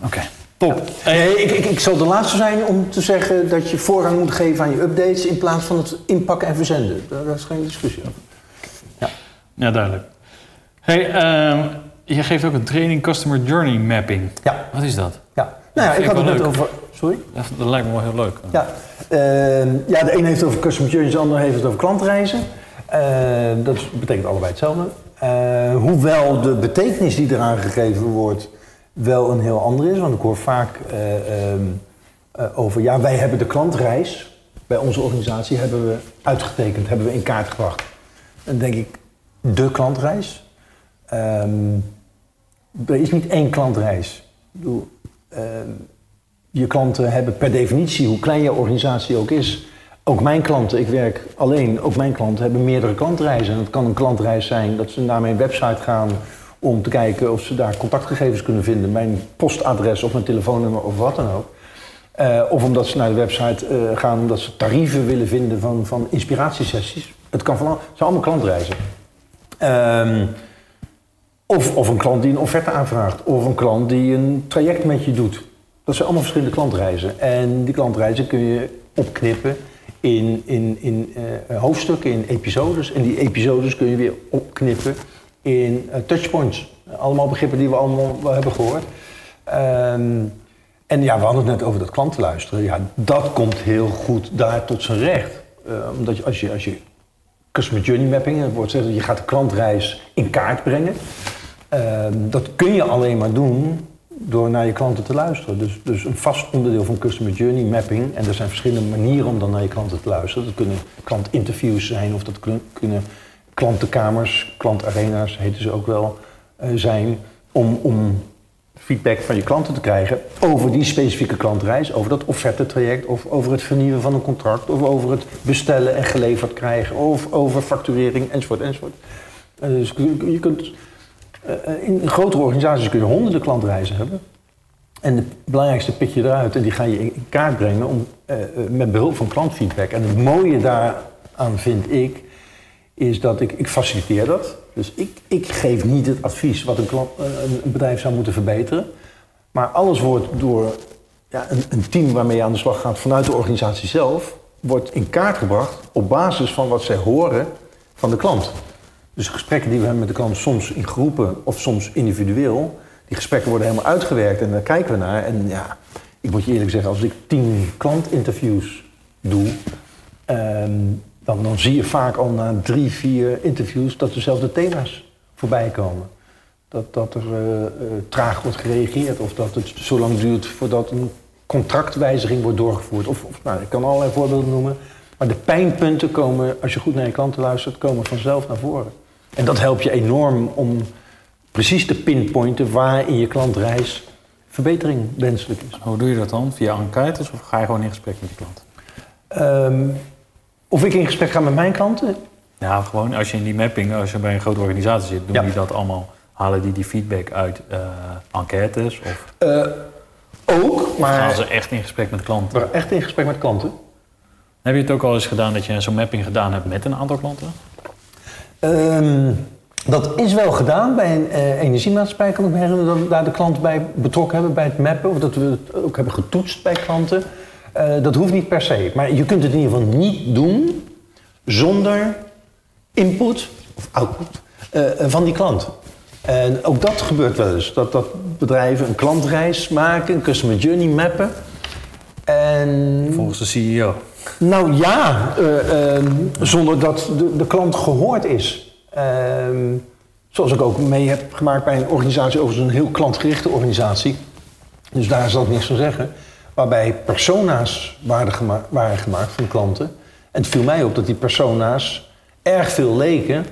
Oké, top. Ik, ik, ik zal de laatste zijn om te zeggen dat je voorrang moet geven aan je updates in plaats van het inpakken en verzenden. Daar, is geen discussie over. Ja, duidelijk. Hey, ehm, je geeft ook een training Customer Journey Mapping. Ja, Wat is dat? ja. Nou ja, ik had het net leuk. over. Sorry? Dat, dat lijkt me wel heel leuk. Ja, ehm, ja, de een heeft het over customer journeys, de ander heeft het over klantreizen. Eh, dat betekent allebei hetzelfde. Eh, hoewel de betekenis die eraan gegeven wordt wel een heel ander is. Want ik hoor vaak eh, ehm, eh, over, ja, wij hebben de klantreis bij onze organisatie hebben we uitgetekend, hebben we in kaart gebracht. Dan denk ik, de klantreis? Ehm, er is niet één klantreis. Ik bedoel, ehm, je klanten hebben per definitie, hoe klein je organisatie ook is, ook mijn klanten, ik werk alleen, ook mijn klanten hebben meerdere klantreizen. En het kan een klantreis zijn dat ze naar mijn website gaan om te kijken of ze daar contactgegevens kunnen vinden, mijn postadres of mijn telefoonnummer of wat dan ook. Eh, of omdat ze naar de website eh, gaan omdat ze tarieven willen vinden van, van inspiratiesessies. Het kan van het zijn allemaal klantreizen. Ehm, of, of een klant die een offerte aanvraagt. Of een klant die een traject met je doet. Dat zijn allemaal verschillende klantreizen. En die klantreizen kun je opknippen in, in, in eh, hoofdstukken, in episodes. En die episodes kun je weer opknippen in eh, touchpoints. Allemaal begrippen die we allemaal wel hebben gehoord. Ehm, en ja, we hadden het net over dat klantenluisteren. Ja, dat komt heel goed daar tot zijn recht. Eh, omdat je, als je, als je customer journey mapping, het wordt gezegd dat je gaat de klantreis in kaart brengen. Ehm, dat kun je alleen maar doen door naar je klanten te luisteren. Dus, dus een vast onderdeel van customer journey mapping, en er zijn verschillende manieren om dan naar je klanten te luisteren. Dat kunnen klantinterviews zijn, of dat kun- kunnen klantenkamers, klantarena's heten ze ook wel, eh, zijn. Om, om feedback van je klanten te krijgen over die specifieke klantreis, over dat offerte-traject, of over het vernieuwen van een contract, of over het bestellen en geleverd krijgen, of over facturering, enzovoort, enzovoort. Eh, dus je, kunt, in grotere organisaties kun je honderden klantreizen hebben. En het belangrijkste pik je eruit en die ga je in kaart brengen om, eh, eh, met behulp van klantfeedback. En het mooie daaraan vind ik, is dat ik, ik faciliteer dat. Dus ik, ik geef niet het advies wat een, klant, eh, een bedrijf zou moeten verbeteren. Maar alles wordt door ja, een, een team waarmee je aan de slag gaat vanuit de organisatie zelf, wordt in kaart gebracht op basis van wat zij horen van de klant. Dus gesprekken die we hebben met de klant, soms in groepen of soms individueel, die gesprekken worden helemaal uitgewerkt en daar kijken we naar. En ja, ik moet je eerlijk zeggen, als ik tien klantinterviews doe, ehm, dan, dan zie je vaak al na drie, vier interviews dat dezelfde thema's voorbij komen. Dat, dat er eh, eh, traag wordt gereageerd of dat het zo lang duurt voordat een contractwijziging wordt doorgevoerd. Of, of nou, ik kan allerlei voorbeelden noemen. Maar de pijnpunten komen, als je goed naar je klanten luistert, komen vanzelf naar voren. En dat helpt je enorm om precies te pinpointen waar in je klantreis verbetering wenselijk is. Hoe doe je dat dan? Via enquêtes of ga je gewoon in gesprek met die klant? Ehm, of ik in gesprek ga met mijn klanten? Ja, gewoon als je in die mapping, als je bij een grote organisatie zit, doen Ja. die dat allemaal? Halen die die feedback uit eh, enquêtes? Of Eh, ook, maar gaan ze echt in gesprek met klanten? echt in gesprek met klanten. Heb je het ook al eens gedaan dat je zo'n mapping gedaan hebt met een aantal klanten? Ehm, dat is wel gedaan bij een eh, energiemaatschappij, kan ik me herinneren, dat we daar de klant bij betrokken hebben bij het mappen. Of dat we het ook hebben getoetst bij klanten. Eh, dat hoeft niet per se. Maar je kunt het in ieder geval niet doen zonder input of output eh, van die klant. En ook dat gebeurt wel eens. Dat, dat bedrijven een klantreis maken, een customer journey mappen. En Volgens de CEO. Nou ja, eh, ehm, zonder dat de, de klant gehoord is. Ehm, zoals ik ook mee heb gemaakt bij een organisatie, overigens een heel klantgerichte organisatie. Dus daar zal ik niks van zeggen. Waarbij persona's waren, gema- waren gemaakt van klanten. En het viel mij op dat die persona's erg veel leken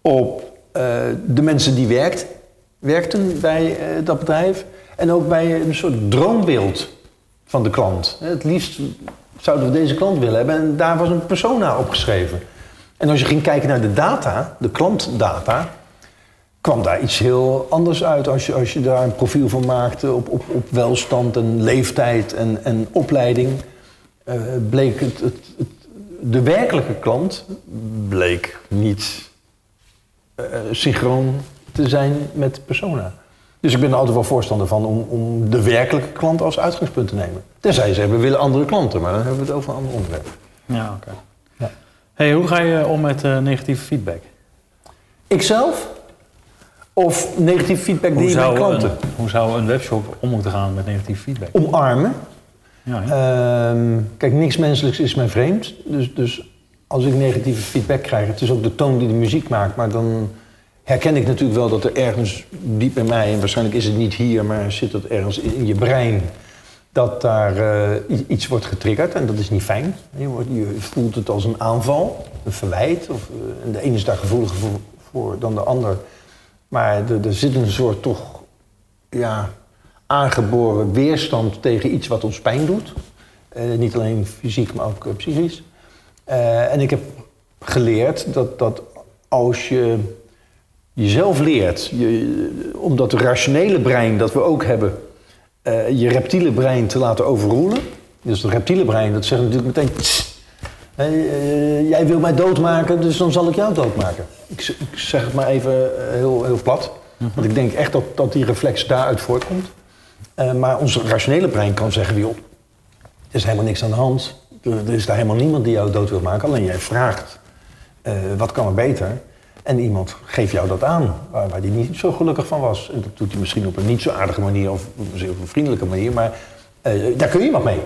op eh, de mensen die werkt, werkten bij eh, dat bedrijf. En ook bij een soort droombeeld van de klant. Het liefst zouden we deze klant willen hebben en daar was een persona opgeschreven. En als je ging kijken naar de data, de klantdata, kwam daar iets heel anders uit. Als je, als je daar een profiel van maakte op, op, op welstand en leeftijd en, en opleiding, eh, bleek het, de werkelijke klant bleek niet eh, synchroon te zijn met persona. Dus ik ben er altijd wel voorstander van om, om de werkelijke klant als uitgangspunt te nemen. Tenzij ze hebben, we willen andere klanten, maar dan hebben we het over een ander onderwerp. Ja, oké. Ja. Hey, hoe ga je om met eh, negatieve feedback? Ikzelf? Of negatieve feedback die je bij klanten? een, hoe zou een webshop om moeten gaan met negatieve feedback? Omarmen. Ja, ja. Ehm, kijk, niks menselijks is mij vreemd. Dus, dus als ik negatieve feedback krijg, het is ook de toon die de muziek maakt, maar dan herken ik natuurlijk wel dat er ergens diep in mij, en waarschijnlijk is het niet hier, maar zit het ergens in je brein, dat daar eh, iets wordt getriggerd en dat is niet fijn. Je, wordt, je voelt het als een aanval, een verwijt. Of, eh, en de ene is daar gevoeliger voor, voor dan de ander. Maar er, zit een soort toch ja, aangeboren weerstand tegen iets wat ons pijn doet. Eh, niet alleen fysiek, maar ook psychisch. En ik heb geleerd dat, dat als je jezelf leert, je, om dat rationele brein dat we ook hebben, eh, je reptiele brein te laten overroelen. Dus het reptiele brein, dat zegt natuurlijk meteen... "Tss, eh, jij wil mij doodmaken, dus dan zal ik jou doodmaken. Ik, zeg het maar even eh, heel, heel plat. Want ik denk echt dat, dat die reflex daaruit voortkomt. Maar ons rationele brein kan zeggen, joh, er is helemaal niks aan de hand. Er, er is daar helemaal niemand die jou dood wil maken. Alleen jij vraagt, wat kan er beter? En iemand geeft jou dat aan, waar, waar die niet zo gelukkig van was. En dat doet hij misschien op een niet zo aardige manier of op een vriendelijke manier. Maar eh, daar kun je wat mee.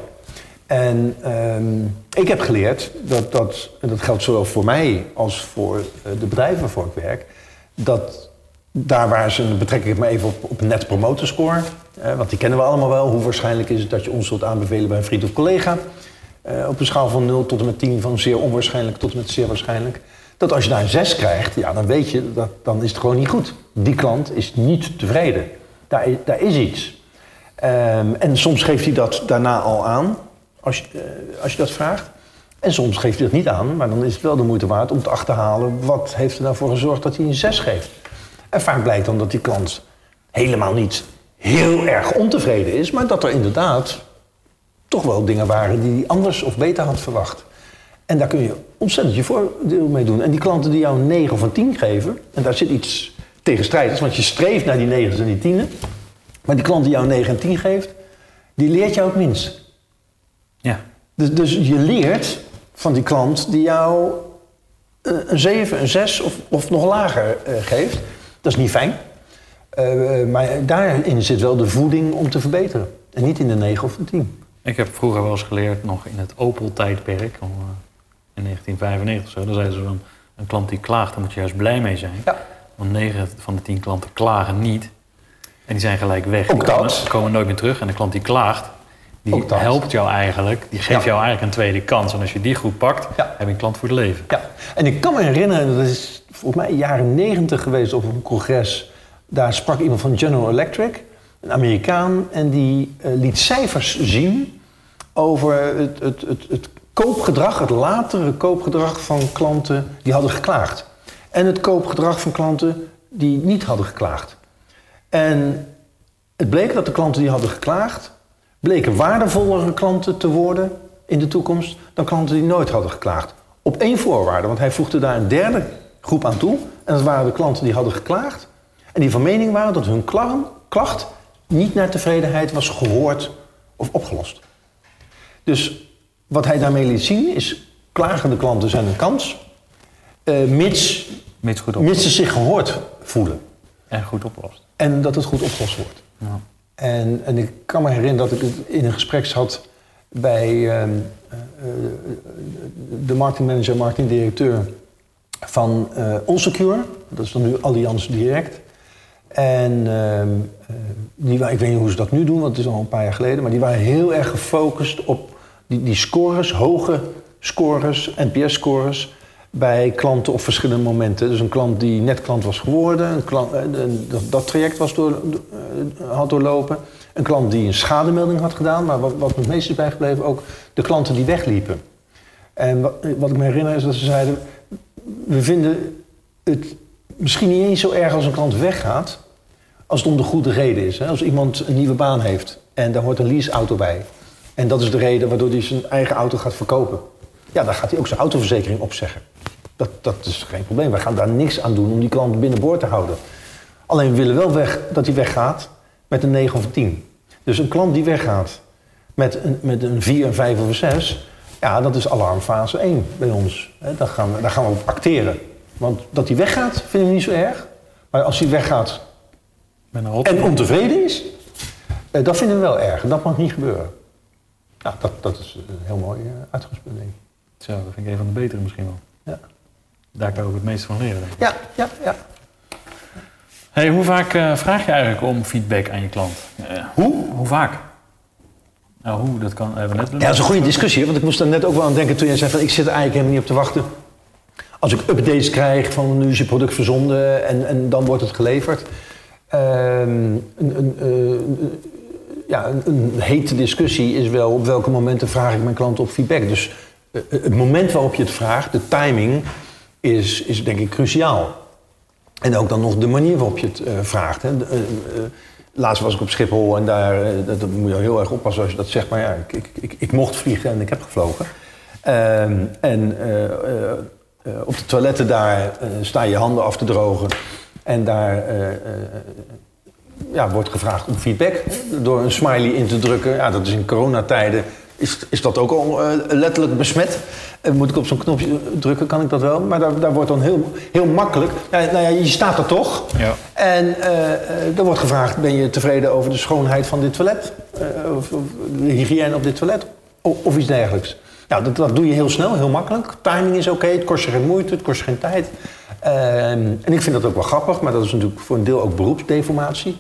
En ehm, ik heb geleerd dat, dat, en dat geldt zowel voor mij als voor eh, de bedrijven waarvoor ik werk, dat daar waar ze, betrek ik maar even op, op een net promoter score, eh, want die kennen we allemaal wel. Hoe waarschijnlijk is het dat je ons zult aanbevelen bij een vriend of collega? Op een schaal van 0 tot en met 10, van zeer onwaarschijnlijk tot en met zeer waarschijnlijk. Dat als je daar een 6 krijgt, ja, dan weet je dat dan is het gewoon niet goed. Die klant is niet tevreden. Daar, daar is iets. Ehm, en soms geeft hij dat daarna al aan, als je, eh, als je dat vraagt. En soms geeft hij dat niet aan, maar dan is het wel de moeite waard om te achterhalen... wat heeft er nou voor gezorgd dat hij een 6 geeft. En vaak blijkt dan dat die klant helemaal niet heel erg ontevreden is... maar dat er inderdaad toch wel dingen waren die hij anders of beter had verwacht. En daar kun je ontzettend je voordeel mee doen. En die klanten die jou een 9 of een 10 geven... en daar zit iets tegenstrijdigs, want je streeft naar die 9 en die 10... maar die klant die jou een 9 en 10 geeft, die leert jou het minst. Ja. Dus, dus je leert van die klant die jou eh, een 7, een 6 of, of nog lager eh, geeft. Dat is niet fijn. Eh, maar daarin zit wel de voeding om te verbeteren. En niet in de 9 of de 10. Ik heb vroeger wel eens geleerd, nog in het Opel-tijdperk, om, in 1995 of zo, dan zeiden ze van, een klant die klaagt, daar moet je juist blij mee zijn. Ja. Want 9 van de 10 klanten klagen niet. En die zijn gelijk weg. Ook komen, dat. komen nooit meer terug. En de klant die klaagt, die helpt jou eigenlijk. Die geeft Ja. jou eigenlijk een tweede kans. En als je die goed pakt, Ja. heb je een klant voor het leven. Ja, en ik kan me herinneren, dat is volgens mij jaren 90 geweest op een congres. Daar sprak iemand van General Electric, een Amerikaan, en die eh, liet cijfers zien over het, het, het, het koopgedrag, het latere koopgedrag van klanten die hadden geklaagd. En het koopgedrag van klanten die niet hadden geklaagd. En het bleek dat de klanten die hadden geklaagd, bleken waardevollere klanten te worden in de toekomst dan klanten die nooit hadden geklaagd. Op één voorwaarde, want hij voegde daar een derde groep aan toe. En dat waren de klanten die hadden geklaagd. En die van mening waren dat hun kla- klacht niet naar tevredenheid was gehoord of opgelost. Dus wat hij daarmee liet zien is, klagende klanten zijn een kans, eh, mits, Mits goed mits ze zich gehoord voelen. en goed oplost. En dat het goed opgelost wordt. Ja. En, en ik kan me herinneren dat ik het in een gesprek zat bij eh, eh, de marketingmanager, marketingdirecteur van eh Onsecure. Dat is dan nu Allianz Direct. En ehm, eh, die, ik weet niet hoe ze dat nu doen, want het is al een paar jaar geleden. Maar die waren heel erg gefocust op die, scores, hoge scores, NPS-scores bij klanten op verschillende momenten. Dus een klant die net klant was geworden, een klant, eh, dat, traject was door, eh, had doorlopen. Een klant die een schademelding had gedaan, maar wat, wat me het meest is bijgebleven ook de klanten die wegliepen. En wat, wat ik me herinner is dat ze zeiden, we vinden het misschien niet eens zo erg als een klant weggaat, als het om de goede reden is. Hè? Als iemand een nieuwe baan heeft en daar hoort een leaseauto bij. En dat is de reden waardoor hij zijn eigen auto gaat verkopen. Ja, dan gaat hij ook zijn autoverzekering opzeggen. Dat, dat is geen probleem. Wij gaan daar niks aan doen om die klant binnenboord te houden. Alleen we willen wel weg, dat hij weggaat met een 9 of een 10. Dus een klant die weggaat met een, met een 4, een 5 of een 6... ja, dat is alarmfase 1 bij ons. Daar, gaan we, daar gaan we op acteren. Want dat hij weggaat, vinden we niet zo erg. Maar als hij weggaat en ontevreden is... eh, dat vinden we wel erg. Dat mag niet gebeuren. Nou, dat, dat is een heel mooi eh, uitgangspunt, denk ik. Zo, dat vind ik een van de betere misschien wel. Ja, Daar kan ik ook het meeste van leren. Denk ik. ja, ja. ja. Hey, hoe vaak eh, vraag je eigenlijk om feedback aan je klant? Eh, Hoe? hoe vaak? Nou, hoe, dat kan, hebben we net Ja, dat is een goede discussie. Want ik moest er net ook wel aan denken toen jij zei van... ik zit er eigenlijk helemaal niet op te wachten. Als ik updates krijg van nu is je product verzonden en, en dan wordt het geleverd. Ehm, ja, een, hete discussie is wel op welke momenten vraag ik mijn klant op feedback. Dus eh, het moment waarop je het vraagt, de timing, is, is denk ik cruciaal. En ook dan nog de manier waarop je het eh, vraagt. Hè. Eh, eh, laatst was ik op Schiphol en daar eh, dat, moet je heel erg oppassen als je dat zegt. Maar ja, ik, ik, ik, mocht vliegen en ik heb gevlogen. Ehm, en eh, eh, eh, op de toiletten daar eh, sta je handen af te drogen. En daar eh, eh, ja, wordt gevraagd om feedback. Door een smiley in te drukken. Ja, dat is in coronatijden. Is, is dat ook al eh, letterlijk besmet? Eh, moet ik op zo'n knopje drukken, kan ik dat wel. Maar daar, daar wordt dan heel, heel makkelijk. Ja, nou ja, je staat er toch. Ja. En eh, er wordt gevraagd: ben je tevreden over de schoonheid van dit toilet? Of, of de hygiëne op dit toilet? O- of iets dergelijks. Nou, dat, dat doe je heel snel, heel makkelijk. Timing is oké, het kost je geen moeite, het kost je geen tijd. Ehm, en ik vind dat ook wel grappig, maar dat is natuurlijk voor een deel ook beroepsdeformatie.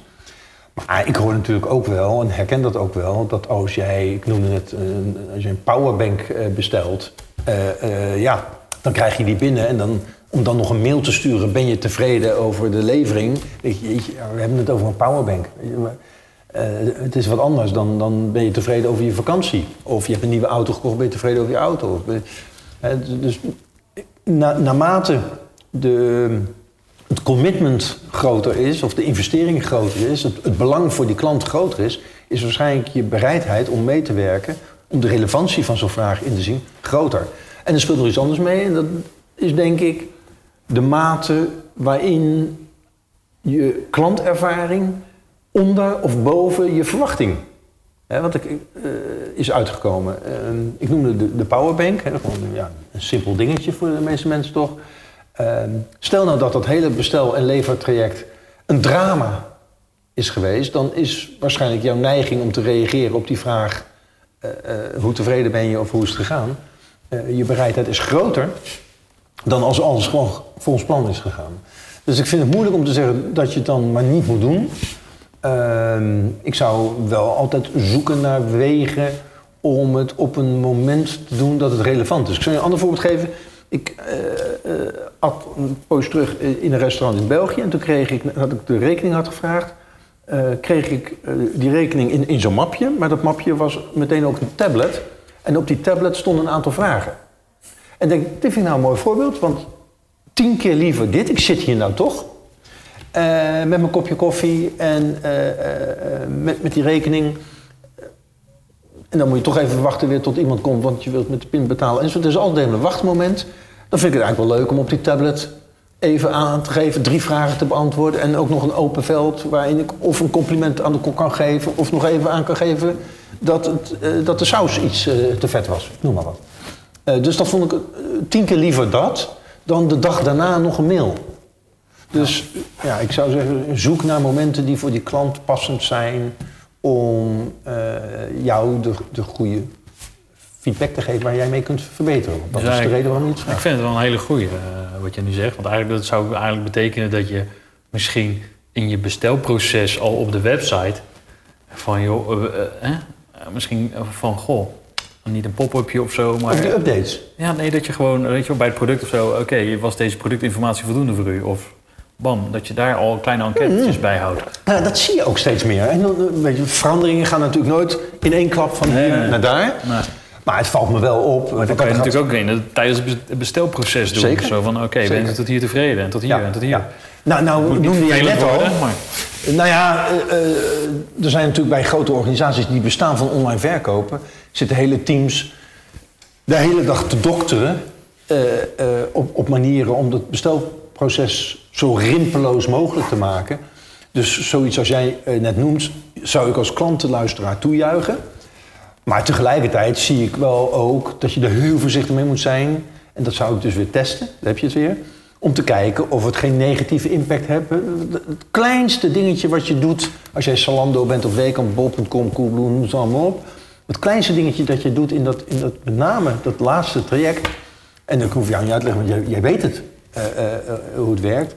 Maar ik hoor natuurlijk ook wel, en herken dat ook wel, dat als jij, ik noemde het, een- als je een powerbank eh, bestelt, eh, eh, ja, dan krijg je die binnen en dan, om dan nog een mail te sturen, ben je tevreden over de levering? We hebben het over een powerbank. Eh, het is wat anders dan, dan ben je tevreden over je vakantie. Of je hebt een nieuwe auto gekocht, ben je tevreden over je auto. Of dus na, naarmate de, het commitment groter is, of de investering groter is, het, het belang voor die klant groter is, is waarschijnlijk je bereidheid om mee te werken, om de relevantie van zo'n vraag in te zien, groter. En er speelt nog iets anders mee, en dat is denk ik de mate waarin je klantervaring onder of boven je verwachting Hè, wat ik, eh, is uitgekomen. Eh, ik noemde de, de powerbank. Gewoon, ja, een simpel dingetje voor de meeste mensen toch. Eh, stel nou dat dat hele bestel- en levertraject een drama is geweest... dan is waarschijnlijk jouw neiging om te reageren op die vraag... eh, eh, hoe tevreden ben je of hoe is het gegaan... eh, je bereidheid is groter dan als alles gewoon volgens plan is gegaan. Dus ik vind het moeilijk om te zeggen dat je het dan maar niet moet doen. Ehm, ik zou wel altijd zoeken naar wegen om het op een moment te doen dat het relevant is. Ik zal je een ander voorbeeld geven. Ik at een poos terug in een restaurant in België en toen kreeg ik, had ik de rekening had gevraagd, eh, kreeg ik eh, die rekening in, in zo'n mapje, maar dat mapje was meteen ook een tablet. En op die tablet stonden een aantal vragen. En denk, dit vind ik nou een mooi voorbeeld, want tien keer liever dit, ik zit hier nou toch, eh, met mijn kopje koffie en met, met die rekening. En dan moet je toch even wachten weer tot iemand komt, want je wilt met de pin betalen. En zo, er is altijd een wachtmoment. Dan vind ik het eigenlijk wel leuk om op die tablet even aan te geven, drie vragen te beantwoorden. En ook nog een open veld waarin ik of een compliment aan de kok kan geven, of nog even aan kan geven dat, het, eh, dat de saus iets eh, te vet was. Noem maar wat. Eh, dus dat vond ik tien keer liever dat dan de dag daarna nog een mail. Dus ja, ik zou zeggen, zoek naar momenten die voor die klant passend zijn om jou de, de goede feedback te geven waar jij mee kunt verbeteren. Dat Dus is de reden waarom je het Ik vind het wel een hele goeie eh, wat je nu zegt. Want eigenlijk, dat zou eigenlijk betekenen dat je misschien in je bestelproces al op de website van joh, eh, eh, eh, misschien van goh, niet een pop-upje of zo, maar Of updates. ja, nee, dat je gewoon weet je, wel, bij het product of zo, oké, was deze productinformatie voldoende voor u? Of bam, dat je daar al kleine enquêtes bij houdt. Nou, dat zie je ook steeds meer. En dan, weet je, veranderingen gaan natuurlijk nooit in één klap van hier Nee. naar daar. Nou, Maar het valt me wel op. maar dat kan je natuurlijk ook in, het- tijdens het bes- het bestelproces doen. Zeker. Zo van, oké, ben Zeker. je tot hier tevreden en tot hier en tot hier. Ja. Nou, nou noemde jij net al. maar- Nou ja, eh, eh, er zijn natuurlijk bij grote organisaties die bestaan van online verkopen, zitten hele teams de hele dag te dokteren eh, op, op manieren om het bestelproces zo rimpeloos mogelijk te maken. Dus zoiets als jij net noemt, zou ik als klantenluisteraar toejuichen. Maar tegelijkertijd zie ik wel ook dat je er heel voorzichtig mee moet zijn. En dat zou ik dus weer testen, daar heb je het weer. Om te kijken of het geen negatieve impact heeft. Het kleinste dingetje wat je doet als jij Salando bent of Weekamp, Bol.com, Coolblue, noem ze allemaal op. Het kleinste dingetje dat je doet in dat, in dat met name dat laatste traject. En dan hoef je aan je uit te leggen, want jij, jij weet het, eh, eh, eh, hoe het werkt.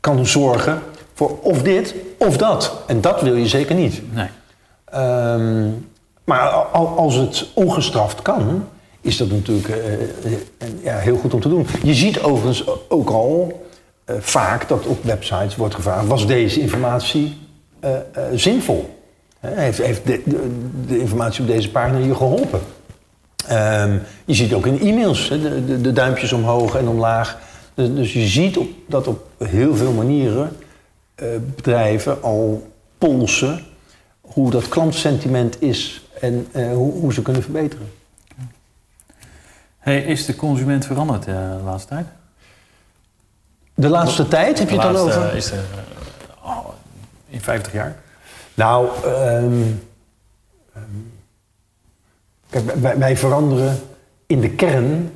Kan zorgen voor of dit of dat. En dat wil je zeker niet. Nee. Ehm, maar al- als het ongestraft kan, is dat natuurlijk eh, eh, ja, heel goed om te doen. Je ziet overigens ook al eh, vaak dat op websites wordt gevraagd: was deze informatie zinvol? Heeft heeft de, informatie op deze pagina je geholpen? Ehm, je ziet ook in e-mails de, de, duimpjes omhoog en omlaag. Dus, dus je ziet dat op heel veel manieren bedrijven al polsen hoe dat klantsentiment is en eh, hoe, hoe ze kunnen verbeteren. Hey, is de consument veranderd eh, de laatste tijd? De laatste tijd heb je het dan over? Is er, eh, oh, in 50 jaar? Nou, ehm, ehm, kijk, wij, wij veranderen in de kern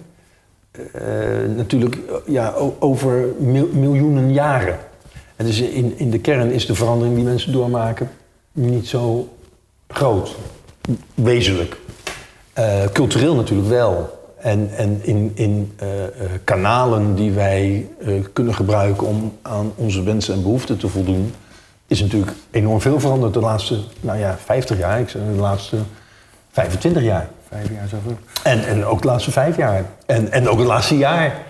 natuurlijk ja, over mil- miljoenen jaren. En dus in, in de kern is de verandering die mensen doormaken niet zo groot, wezenlijk. Eh, cultureel natuurlijk wel. En, en in, in eh, eh, kanalen die wij kunnen gebruiken om aan onze wensen en behoeften te voldoen, is natuurlijk enorm veel veranderd de laatste nou ja, 50 jaar, ik zeg de laatste 25 jaar. Vijf jaar zoveel. En, en ook de laatste vijf jaar. En, en ook het laatste jaar.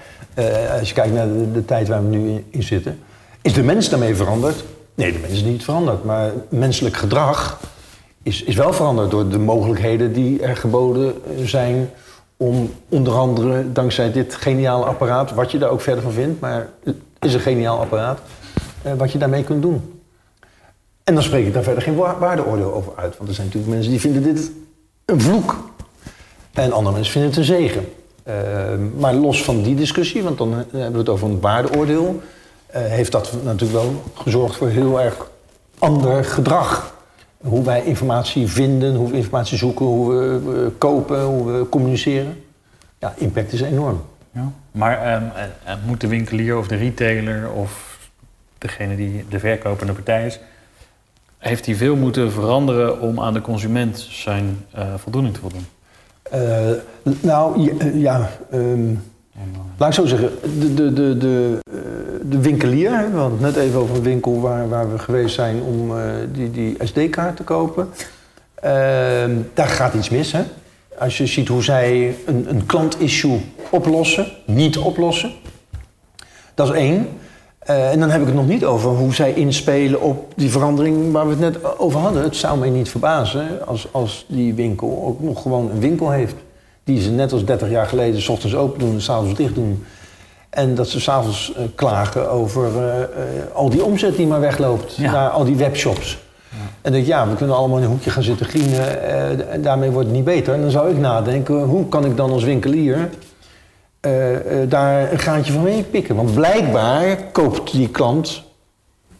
Als je kijkt naar de, de tijd waar we nu in, in zitten. Is de mens daarmee veranderd? Nee, de mens is niet veranderd. Maar menselijk gedrag is, is wel veranderd door de mogelijkheden die er geboden zijn. Om onder andere dankzij dit geniale apparaat, wat je daar ook verder van vindt, maar het is een geniaal apparaat, eh, wat je daarmee kunt doen. En dan spreek ik daar verder geen wa- waardeoordeel over uit. Want er zijn natuurlijk mensen die vinden dit een vloek. En andere mensen vinden het een zegen. Eh, maar los van die discussie, want dan hebben we het over een waardeoordeel... eh, heeft dat natuurlijk wel gezorgd voor heel erg ander gedrag. Hoe wij informatie vinden, hoe we informatie zoeken, hoe we eh, kopen, hoe we communiceren. Ja, impact is enorm. Ja. Maar ehm, eh, eh, moet de winkelier of de retailer of degene die de verkopende partij is, heeft hij veel moeten veranderen om aan de consument zijn voldoening te voldoen? Nou, ja, ja ehm, Laat ik zo zeggen, de, de, de, de, eh, de winkelier, we hadden het net even over een winkel waar, waar we geweest zijn om eh, die, die SD-kaart te kopen. Ehm, daar gaat iets mis. Hè? Als je ziet hoe zij een, een klantissue oplossen, niet oplossen. Dat is één. Eh, en dan heb ik het nog niet over hoe zij inspelen op die verandering waar we het net over hadden. Het zou mij niet verbazen als, als die winkel ook nog gewoon een winkel heeft. Die ze net als 30 jaar geleden s ochtends open doen en s'avonds dicht doen. En dat ze s'avonds uh, klagen over uh, uh, al die omzet die maar wegloopt Ja. naar al die webshops. En denk ik, ja, we kunnen allemaal in een hoekje gaan zitten grienen eh, en daarmee wordt het niet beter. En dan zou ik nadenken, hoe kan ik dan als winkelier eh, eh, daar een graantje van meepikken? Want blijkbaar koopt die klant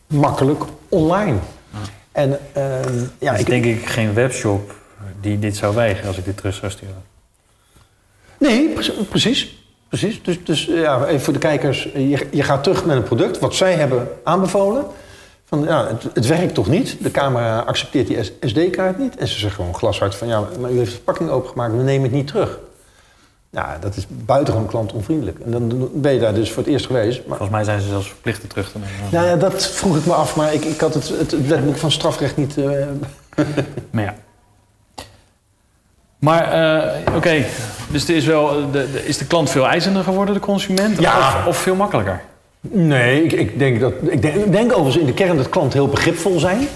makkelijk online. En ja, Ja, ik, denk ik geen webshop die dit zou weigeren als ik dit terug zou sturen. Nee, pre- precies. precies. Dus, dus ja, even voor de kijkers. Je, je gaat terug met een product wat zij hebben aanbevolen. Van, ja, het, het werkt toch niet? De camera accepteert die SD-kaart niet. En ze zeggen gewoon glashard van... ja, maar u heeft de verpakking opengemaakt, we nemen het niet terug. Ja, dat is buitengewoon klantonvriendelijk. En dan ben je daar dus voor het eerst geweest. Maar, Volgens mij zijn ze zelfs verplicht het terug te nemen. nou ja, dat vroeg ik me af. Maar ik, ik had het, het, het wetboek van strafrecht niet... eh, Maar ja. Maar eh, oké, dus is, wel, de, de- is de klant veel eisender geworden, de consument? Ja. Of, of veel makkelijker? Nee, ik, ik denk dat. Ik denk, overigens in de kern dat klanten heel begripvol zijn.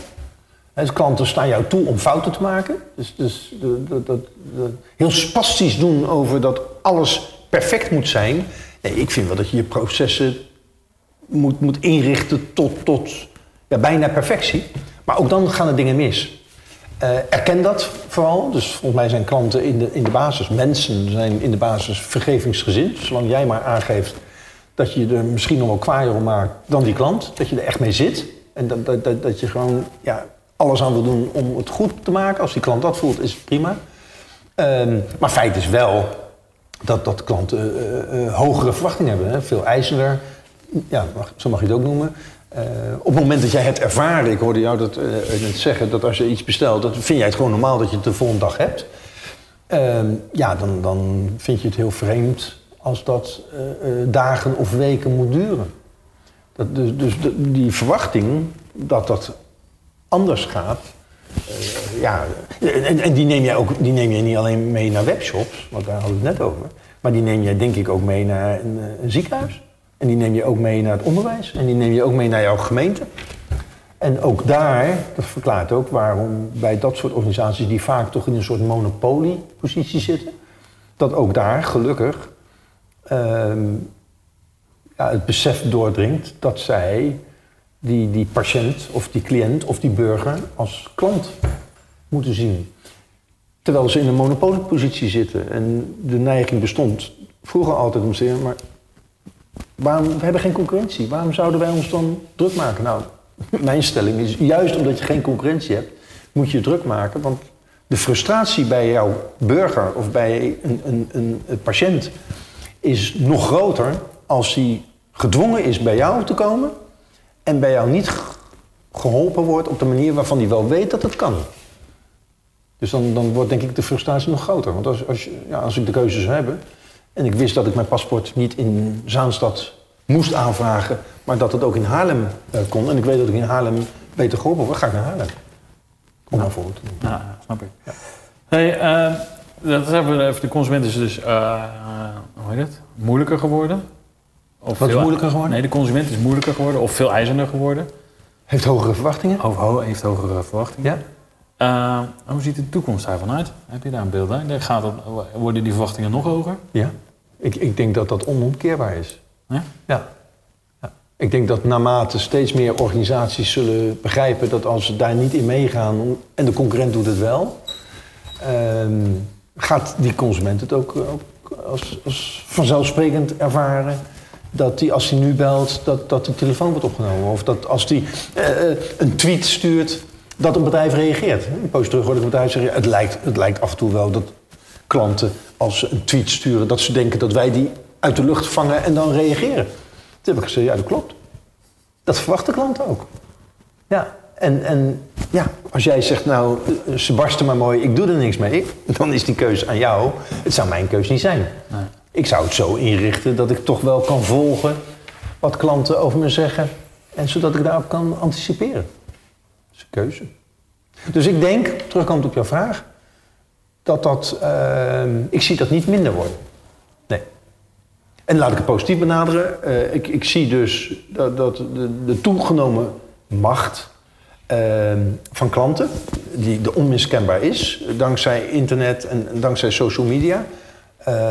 Dus klanten staan jou toe om fouten te maken. Dus, dus dat- heel spastisch doen over dat alles perfect moet zijn. Nee, ik vind wel dat je je processen moet, moet inrichten tot, tot ja, bijna perfectie. Maar ook dan gaan er dingen mis. Eh, erken dat vooral. Dus volgens mij zijn klanten in de, in de basis, mensen zijn in de basis vergevingsgezind. Zolang jij maar aangeeft dat je er misschien nog wel kwaaier om maakt dan die klant. Dat je er echt mee zit. En dat, dat, dat, dat je gewoon ja, alles aan wil doen om het goed te maken. Als die klant dat voelt, is het prima. Ehm, maar feit is wel dat, dat klanten eh, eh, hogere verwachtingen hebben. Hè? Veel eisender. Ja, zo mag je het ook noemen. Eh, op het moment dat jij het ervaren, ik hoorde jou dat eh, net zeggen, dat als je iets bestelt, dat vind jij het gewoon normaal dat je het de volgende dag hebt. Ehm, ja, dan, dan vind je het heel vreemd als dat eh, dagen of weken moet duren. Dat, dus dus die verwachting dat dat anders gaat, ja, en, die, neem jij ook, die neem jij niet alleen mee naar webshops, want daar hadden we het net over, maar die neem jij denk ik ook mee naar een, een ziekenhuis. En die neem je ook mee naar het onderwijs. En die neem je ook mee naar jouw gemeente. En ook daar, dat verklaart ook waarom bij dat soort organisaties die vaak toch in een soort monopoliepositie zitten, dat ook daar gelukkig ehm, ja, het besef doordringt dat zij die, die patiënt of die cliënt of die burger als klant moeten zien. Terwijl ze in een monopoliepositie zitten. En de neiging bestond vroeger altijd om zeggen, maar waarom, we hebben geen concurrentie. Waarom zouden wij ons dan druk maken? Nou, mijn stelling is, juist omdat je geen concurrentie hebt, moet je druk maken. Want de frustratie bij jouw burger of bij een, een, een, patiënt is nog groter als hij gedwongen is bij jou te komen en bij jou niet geholpen wordt op de manier waarvan hij wel weet dat het kan. Dus dan, dan wordt denk ik de frustratie nog groter. Want als, als, ja, als ik de keuze zou hebben en ik wist dat ik mijn paspoort niet in Zaanstad moest aanvragen, maar dat het ook in Haarlem eh, kon en ik weet dat ik in Haarlem beter geholpen word, ga ik naar Haarlem. Om voorbeeld te doen. Ja, snap ik. Hey, eh, dat hebben we even. De consument is dus, eh, hoe heet het? Moeilijker geworden. Of Wat is moeilijker geworden? Nee, de consument is moeilijker geworden of veel eisender geworden. Heeft hogere verwachtingen? Of ho- heeft hogere verwachtingen. Ja. Eh, hoe ziet de toekomst daarvan uit? Heb je daar een beeld bij? Gaat het, worden die verwachtingen nog hoger? Ja. Ik, ik denk dat dat onomkeerbaar is. Ja? Ja. ja. Ik denk dat naarmate steeds meer organisaties zullen begrijpen dat als ze daar niet in meegaan en de concurrent doet het wel, ehm, gaat die consument het ook, eh, ook als, als vanzelfsprekend ervaren. Dat die als hij nu belt, dat, dat de telefoon wordt opgenomen. Of dat als hij eh, eh, een tweet stuurt, dat een bedrijf reageert. Een poos terug hoorde ik een bedrijf zeggen, het lijkt, het lijkt af en toe wel dat klanten, als ze een tweet sturen, dat ze denken dat wij die uit de lucht vangen en dan reageren. Toen heb ik gezegd, ja, dat klopt. Dat verwachten klanten ook. Ja, en, en ja, als jij zegt, nou, eh, ze barsten maar mooi, ik doe er niks mee, dan is die keuze aan jou. Het zou mijn keuze niet zijn. Nee. Ik zou het zo inrichten dat ik toch wel kan volgen wat klanten over me zeggen. En zodat ik daarop kan anticiperen. Dat is een keuze. Dus ik denk, terugkomend op jouw vraag, dat dat, eh, ik zie dat niet minder worden. Nee. En laat ik het positief benaderen. Eh, ik, ik zie dus dat, dat de, de toegenomen macht eh, van klanten, die de onmiskenbaar is, dankzij internet en, en dankzij social media. Eh,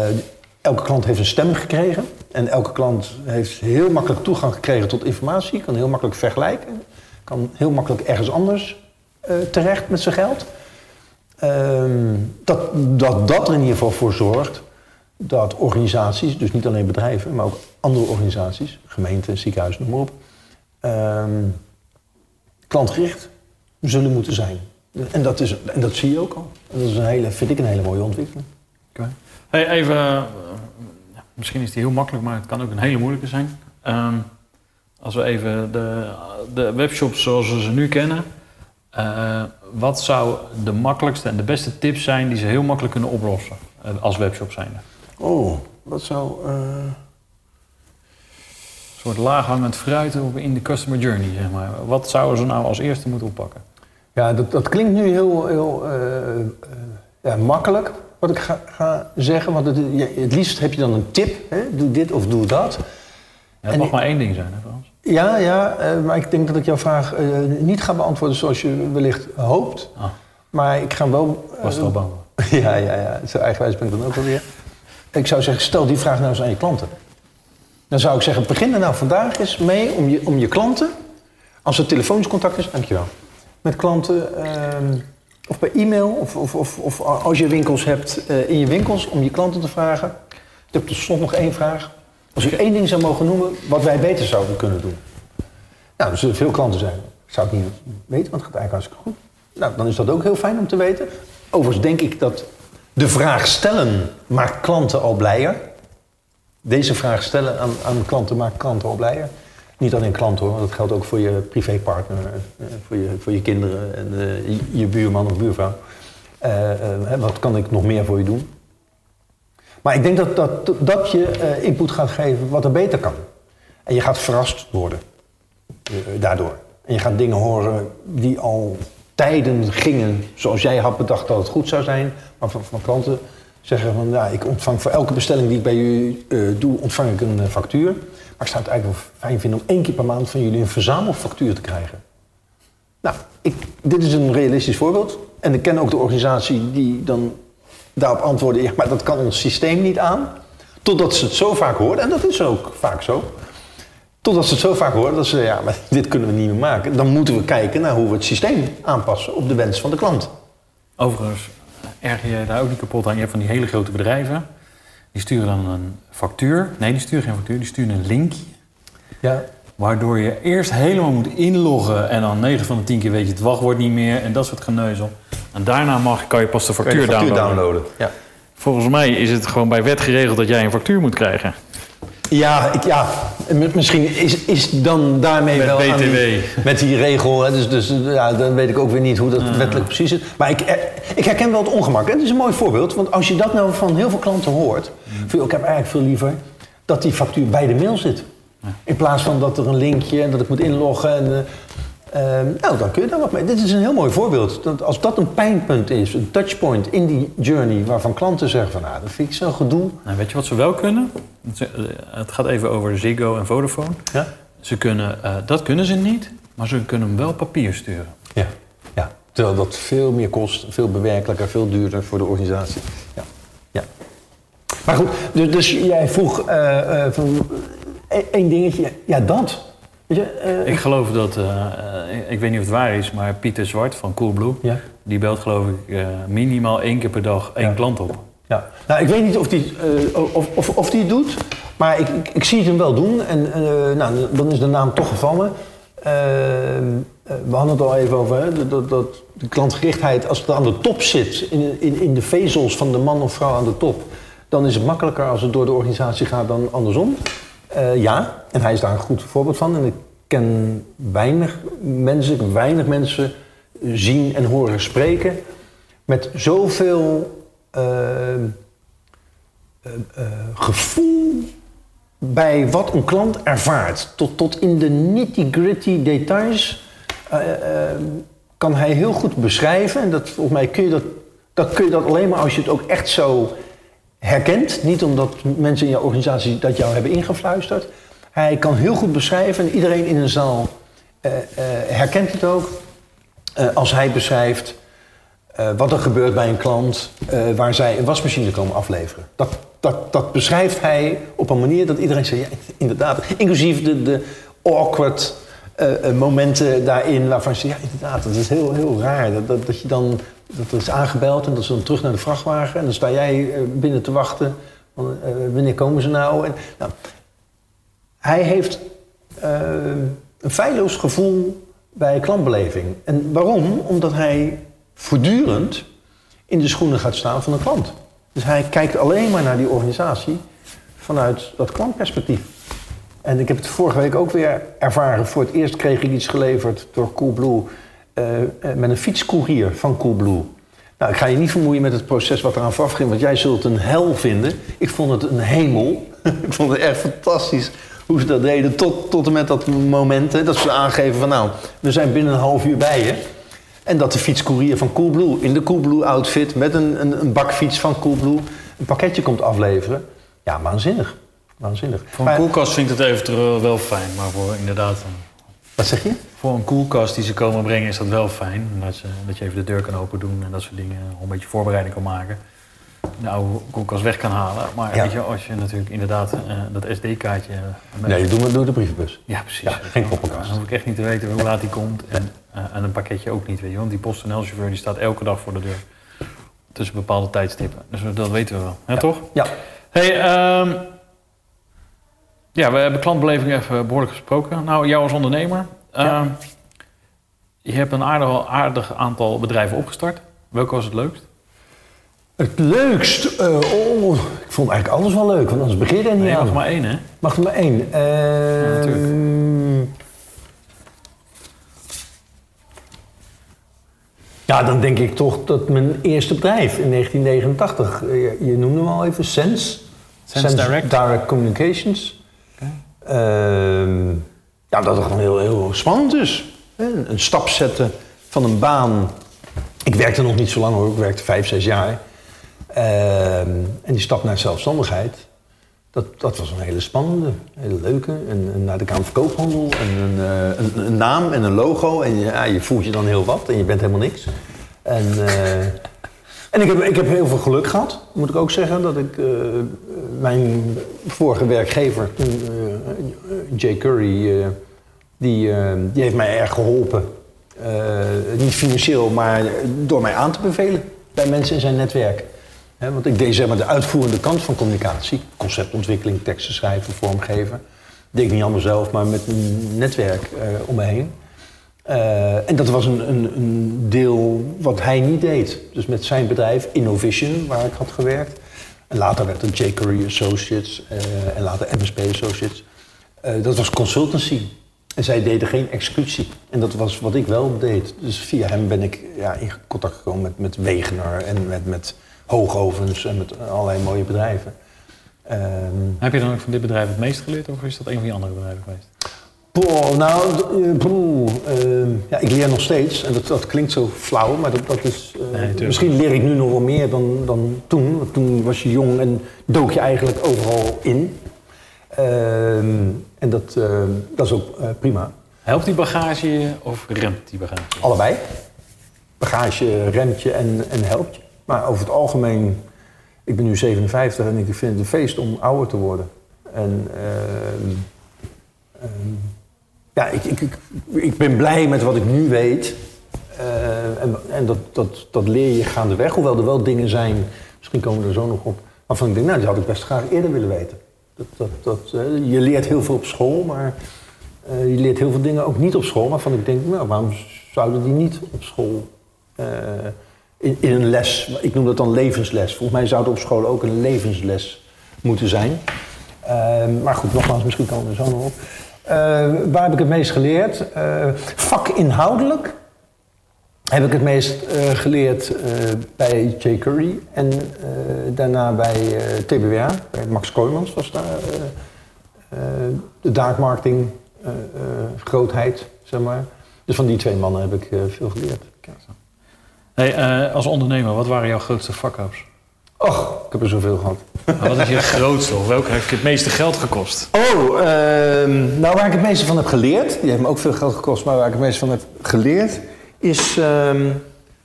elke klant heeft een stem gekregen. En elke klant heeft heel makkelijk toegang gekregen tot informatie, kan heel makkelijk vergelijken, kan heel makkelijk ergens anders eh, terecht met zijn geld. Ehm, dat, dat dat er in ieder geval voor zorgt dat organisaties, dus niet alleen bedrijven, maar ook andere organisaties, gemeenten, ziekenhuizen, noem maar op, ehm, klantgericht zullen moeten zijn. En dat, is, en dat zie je ook al. Dat is een hele, vind ik een hele mooie ontwikkeling. Oké. Hey, even, eh, misschien is die heel makkelijk, maar het kan ook een hele moeilijke zijn. Ehm, als we even de, de webshops zoals we ze nu kennen, eh, wat zou de makkelijkste en de beste tips zijn die ze heel makkelijk kunnen oplossen eh, als webshop zijn? Oh, wat zou. eh, Een soort laaghangend fruit op- in de customer journey, zeg maar. Wat zouden ze nou als eerste moeten oppakken? Ja, dat, dat klinkt nu heel, heel eh, eh, ja, makkelijk, wat ik ga, ga zeggen. Want het, ja, het liefst heb je dan een tip. Hè? Doe dit of doe dat. Ja, het mag maar één ding zijn, hè Frans? Ja, ja, eh, maar ik denk dat ik jouw vraag eh, niet ga beantwoorden zoals je wellicht hoopt. Ah, Maar ik ga wel... eh, was er al. Ja, ja, ja. Zo eigenwijs ben ik dan ook alweer. Ik zou zeggen, stel die vraag nou eens aan je klanten. Dan zou ik zeggen, begin er nou vandaag eens mee om je, om je klanten... Als het telefonisch contact is, dankjewel. Met klanten, ehm, of bij e-mail, of, of, of, of als je winkels hebt in je winkels... om je klanten te vragen. Ik heb tot slot nog één vraag. Als u één ding zou mogen noemen wat wij beter zouden kunnen doen. Nou, er zullen veel klanten zijn. Ik zou het niet weten, want het gaat eigenlijk hartstikke goed. Nou, dan is dat ook heel fijn om te weten. Overigens denk ik dat de vraag stellen maakt klanten al blijer. Deze vraag stellen aan, aan klanten maakt klanten al blijer. Niet alleen klanten hoor, want dat geldt ook voor je privépartner, eh, voor, je, voor je kinderen en eh, je, buurman of buurvrouw. Eh, eh, wat kan ik nog meer voor je doen? Maar ik denk dat, dat, je eh, input gaat geven wat er beter kan. En je gaat verrast worden eh, daardoor. En je gaat dingen horen die al tijden gingen zoals jij had bedacht dat het goed zou zijn. Maar van, klanten zeggen van, ja, ik ontvang voor elke bestelling die ik bij jullie eh, doe, ontvang ik een factuur. Maar ik zou het eigenlijk wel fijn vinden om één keer per maand van jullie een verzamelfactuur te krijgen. Nou, ik, dit is een realistisch voorbeeld. En ik ken ook de organisatie die dan daarop antwoordde... ja, maar dat kan ons systeem niet aan. Totdat ze het zo vaak hoorden, en dat is ook vaak zo... totdat ze het zo vaak hoorden dat ze ja, maar dit kunnen we niet meer maken. Dan moeten we kijken naar hoe we het systeem aanpassen op de wens van de klant. Overigens, erger je daar ook niet kapot aan? Je hebt van die hele grote bedrijven. Die sturen dan een factuur. Nee, die sturen geen factuur. Die sturen een linkje. Ja, Waardoor je eerst helemaal moet inloggen. En dan 9 van de 10 keer weet je het wachtwoord niet meer. En dat soort geneuzel. En daarna mag, kan je pas de factuur, downloaden. Ja, Volgens mij is het gewoon bij wet geregeld dat jij een factuur moet krijgen. ja, ik, ja. En mi- misschien is, is dan daarmee Met wel aan die- BTW. met die regel. Hè, dus dus ja, dan weet ik ook weer niet hoe dat wettelijk precies is. Maar ik, eh, ik herken wel het ongemak. Het is een mooi voorbeeld. Want als je dat nou van heel veel klanten hoort... Van, ik heb eigenlijk veel liever dat die factuur bij de mail zit. In plaats van dat er een linkje en dat ik moet inloggen. En, eh, eh, nou, dan kun je daar wat mee. Dit is een heel mooi voorbeeld. Dat als dat een pijnpunt is, een touchpoint in die journey... waarvan klanten zeggen van, nou, dat vind ik zo'n gedoe. Nou, weet je wat ze wel kunnen? Het eh, Het gaat even over Ziggo en Vodafone. Ja? Ze kunnen, eh, dat kunnen ze niet, maar ze kunnen hem wel papier sturen. Ja. ja. Terwijl dat veel meer kost, veel bewerkelijker, veel duurder voor de organisatie. Ja. ja. Maar goed, dus, dus jij vroeg van eh, één dingetje. Ja, dat. Weet je, eh, Ik geloof dat, eh, eh, ik weet niet of het waar is, maar Pieter Zwart van Coolblue, Ja. die belt geloof ik minimaal één keer per dag één Ja. klant op. Ja. Nou, ik weet niet of die, of, of, of die het doet, maar ik, ik, ik zie het hem wel doen. En nou, dan is de naam toch gevallen. We hadden het al even over, hè, dat, dat de klantgerichtheid, als het aan de top zit, in, in, in de vezels van de man of vrouw aan de top, dan is het makkelijker als het door de organisatie gaat dan andersom. Eh, ja, en hij is daar een goed voorbeeld van. En ik ken weinig mensen, weinig mensen zien en horen spreken met zoveel eh, eh, gevoel bij wat een klant ervaart. Tot, tot in de nitty-gritty details kan hij heel goed beschrijven. En dat, volgens mij kun je dat, dat kun je dat alleen maar als je het ook echt zo herkent. Niet omdat mensen in jouw organisatie dat jou hebben ingefluisterd. Hij kan heel goed beschrijven en iedereen in een zaal eh, eh, herkent het ook. Eh, als hij beschrijft wat er gebeurt bij een klant waar zij een wasmachine komen afleveren. Dat, dat, dat beschrijft hij op een manier dat iedereen zegt, ja, inderdaad. Inclusief de, de awkward eh, eh, momenten daarin waarvan zegt, ja, inderdaad, dat is heel, heel raar. Dat, dat, dat je dan, dat er is aangebeld en dat ze dan terug naar de vrachtwagen en dan sta jij eh, binnen te wachten. Wanneer komen ze nou? En, nou hij heeft een feilloos gevoel bij klantbeleving. En waarom? Omdat hij voortdurend in de schoenen gaat staan van een klant. Dus hij kijkt alleen maar naar die organisatie vanuit dat klantperspectief. En ik heb het vorige week ook weer ervaren. Voor het eerst kreeg ik iets geleverd door Coolblue... eh, met een fietscourier van Coolblue. Nou, ik ga je niet vermoeien met het proces wat eraan vooraf ging... want jij zult het een hel vinden. Ik vond het een hemel. ik vond het echt fantastisch hoe ze dat deden. Tot, tot en met dat moment hè, dat ze aangeven van... nou, we zijn binnen een half uur bij je. En dat de fietscourier van Coolblue in de Coolblue-outfit... met een, een, een bakfiets van Coolblue een pakketje komt afleveren. Ja, waanzinnig. Waanzinnig. Voor een Maar- koelkast vind ik het eventueel wel fijn, maar voor inderdaad... een- Wat zeg je? Voor een koelkast die ze komen brengen is dat wel fijn. Dat, ze, dat je even de deur kan open doen en dat soort dingen. Een beetje voorbereiding kan maken. De oude koelkast weg kan halen. Maar Ja. weet je, als je natuurlijk inderdaad eh, dat SD-kaartje... met- Nee, doe maar door de brievenbus. Ja, precies. Ja, geen poppenkast. Dan hoef ik echt niet te weten hoe laat die komt. En, eh, en een pakketje ook niet, weet je. Want die PostNL-chauffeur die staat elke dag voor de deur. Tussen bepaalde tijdstippen. Dus dat weten we wel. Ja, toch? Ja. Hey, ehm, ja, we hebben klantbeleving even behoorlijk gesproken. Nou, jou als ondernemer. Ja. ehm, je hebt een aardig, aardig aantal bedrijven opgestart. Welke was het leukst? Het leukst? eh, oh, ik vond eigenlijk alles wel leuk, want anders begin je er niet Nee, aan. mag maar één, hè? Mag er maar één? Eh, natuurlijk. Ja, dan denk ik toch dat mijn eerste bedrijf in 1989, eh, je, je noemde hem al even, Sense. Sense Direct. Direct Communications. Ehm, ja, dat het gewoon heel, heel spannend is. Een, een stap zetten van een baan. Ik werkte nog niet zo lang hoor, ik werkte vijf, zes jaar. Ehm, en die stap naar zelfstandigheid, dat, dat was een hele spannende, hele leuke. En, naar de Kamer van Koophandel en een, eh, een, een naam en een logo. En ja, je voelt je dan heel wat en je bent helemaal niks. En, eh, en ik, heb, ik heb heel veel geluk gehad, moet ik ook zeggen. Dat ik eh, mijn vorige werkgever, eh, Jay Curry, eh, die, die heeft mij erg geholpen. Eh, niet financieel, maar door mij aan te bevelen bij mensen in zijn netwerk. Want ik deed zeg maar de uitvoerende kant van communicatie. Conceptontwikkeling, teksten schrijven, vormgeven. deed ik niet allemaal zelf, maar met een netwerk om me heen. Eh, en dat was een, een, een deel wat hij niet deed. Dus met zijn bedrijf Innovision, waar ik had gewerkt. En later werd het J. Associates eh, en later MSP Associates. Eh, dat was consultancy. En zij deden geen executie. En dat was wat ik wel deed. Dus via hem ben ik ja, in contact gekomen met, met Wegener en met, met Hoogovens en met allerlei mooie bedrijven. Ehm, Heb je dan ook van dit bedrijf het meest geleerd of is dat een van die andere bedrijven geweest? Boah, nou, eh, boeh, ehm, ja, ik leer nog steeds. En dat, dat klinkt zo flauw, maar dat, dat is... eh, Nee, misschien leer ik nu nog wel meer dan, dan toen. Want toen was je jong en dook je eigenlijk overal in. Ehm, en dat, eh, dat is ook eh, prima. Helpt die bagage je of remt die bagage? Allebei. Bagage remt je en, en helpt je. Maar over het algemeen, ik ben nu 57 en ik vind het een feest om ouder te worden. En ehm, ehm, ja, ik, ik, ik, ik ben blij met wat ik nu weet. Eh, en en dat, dat, dat leer je gaandeweg, hoewel er wel dingen zijn, misschien komen we er zo nog op, waarvan ik denk, nou, die had ik best graag eerder willen weten. Dat, dat, dat, eh, je leert heel veel op school, maar eh, je leert heel veel dingen ook niet op school, waarvan ik denk, nou, waarom zouden die niet op school in, in een les, ik noem dat dan levensles. Volgens mij zou het op school ook een levensles moeten zijn. Ehm, maar goed, nogmaals, misschien komen we er zo nog op. Eh, waar heb ik het meest geleerd? Eh, vakinhoudelijk heb ik het meest eh, geleerd bij J. Curry en daarna bij TBWA, bij Max Kooijmans was daar de daakmarketing grootheid, zeg maar. Dus van die twee mannen heb ik veel geleerd. Hey, als ondernemer, wat waren jouw grootste fuck-ups? Och, ik heb er zoveel gehad. Maar wat is je grootste of welke heeft je het meeste geld gekost? Oh, ehm, nou waar ik het meeste van heb geleerd, die heeft me ook veel geld gekost, maar waar ik het meeste van heb geleerd, is ehm,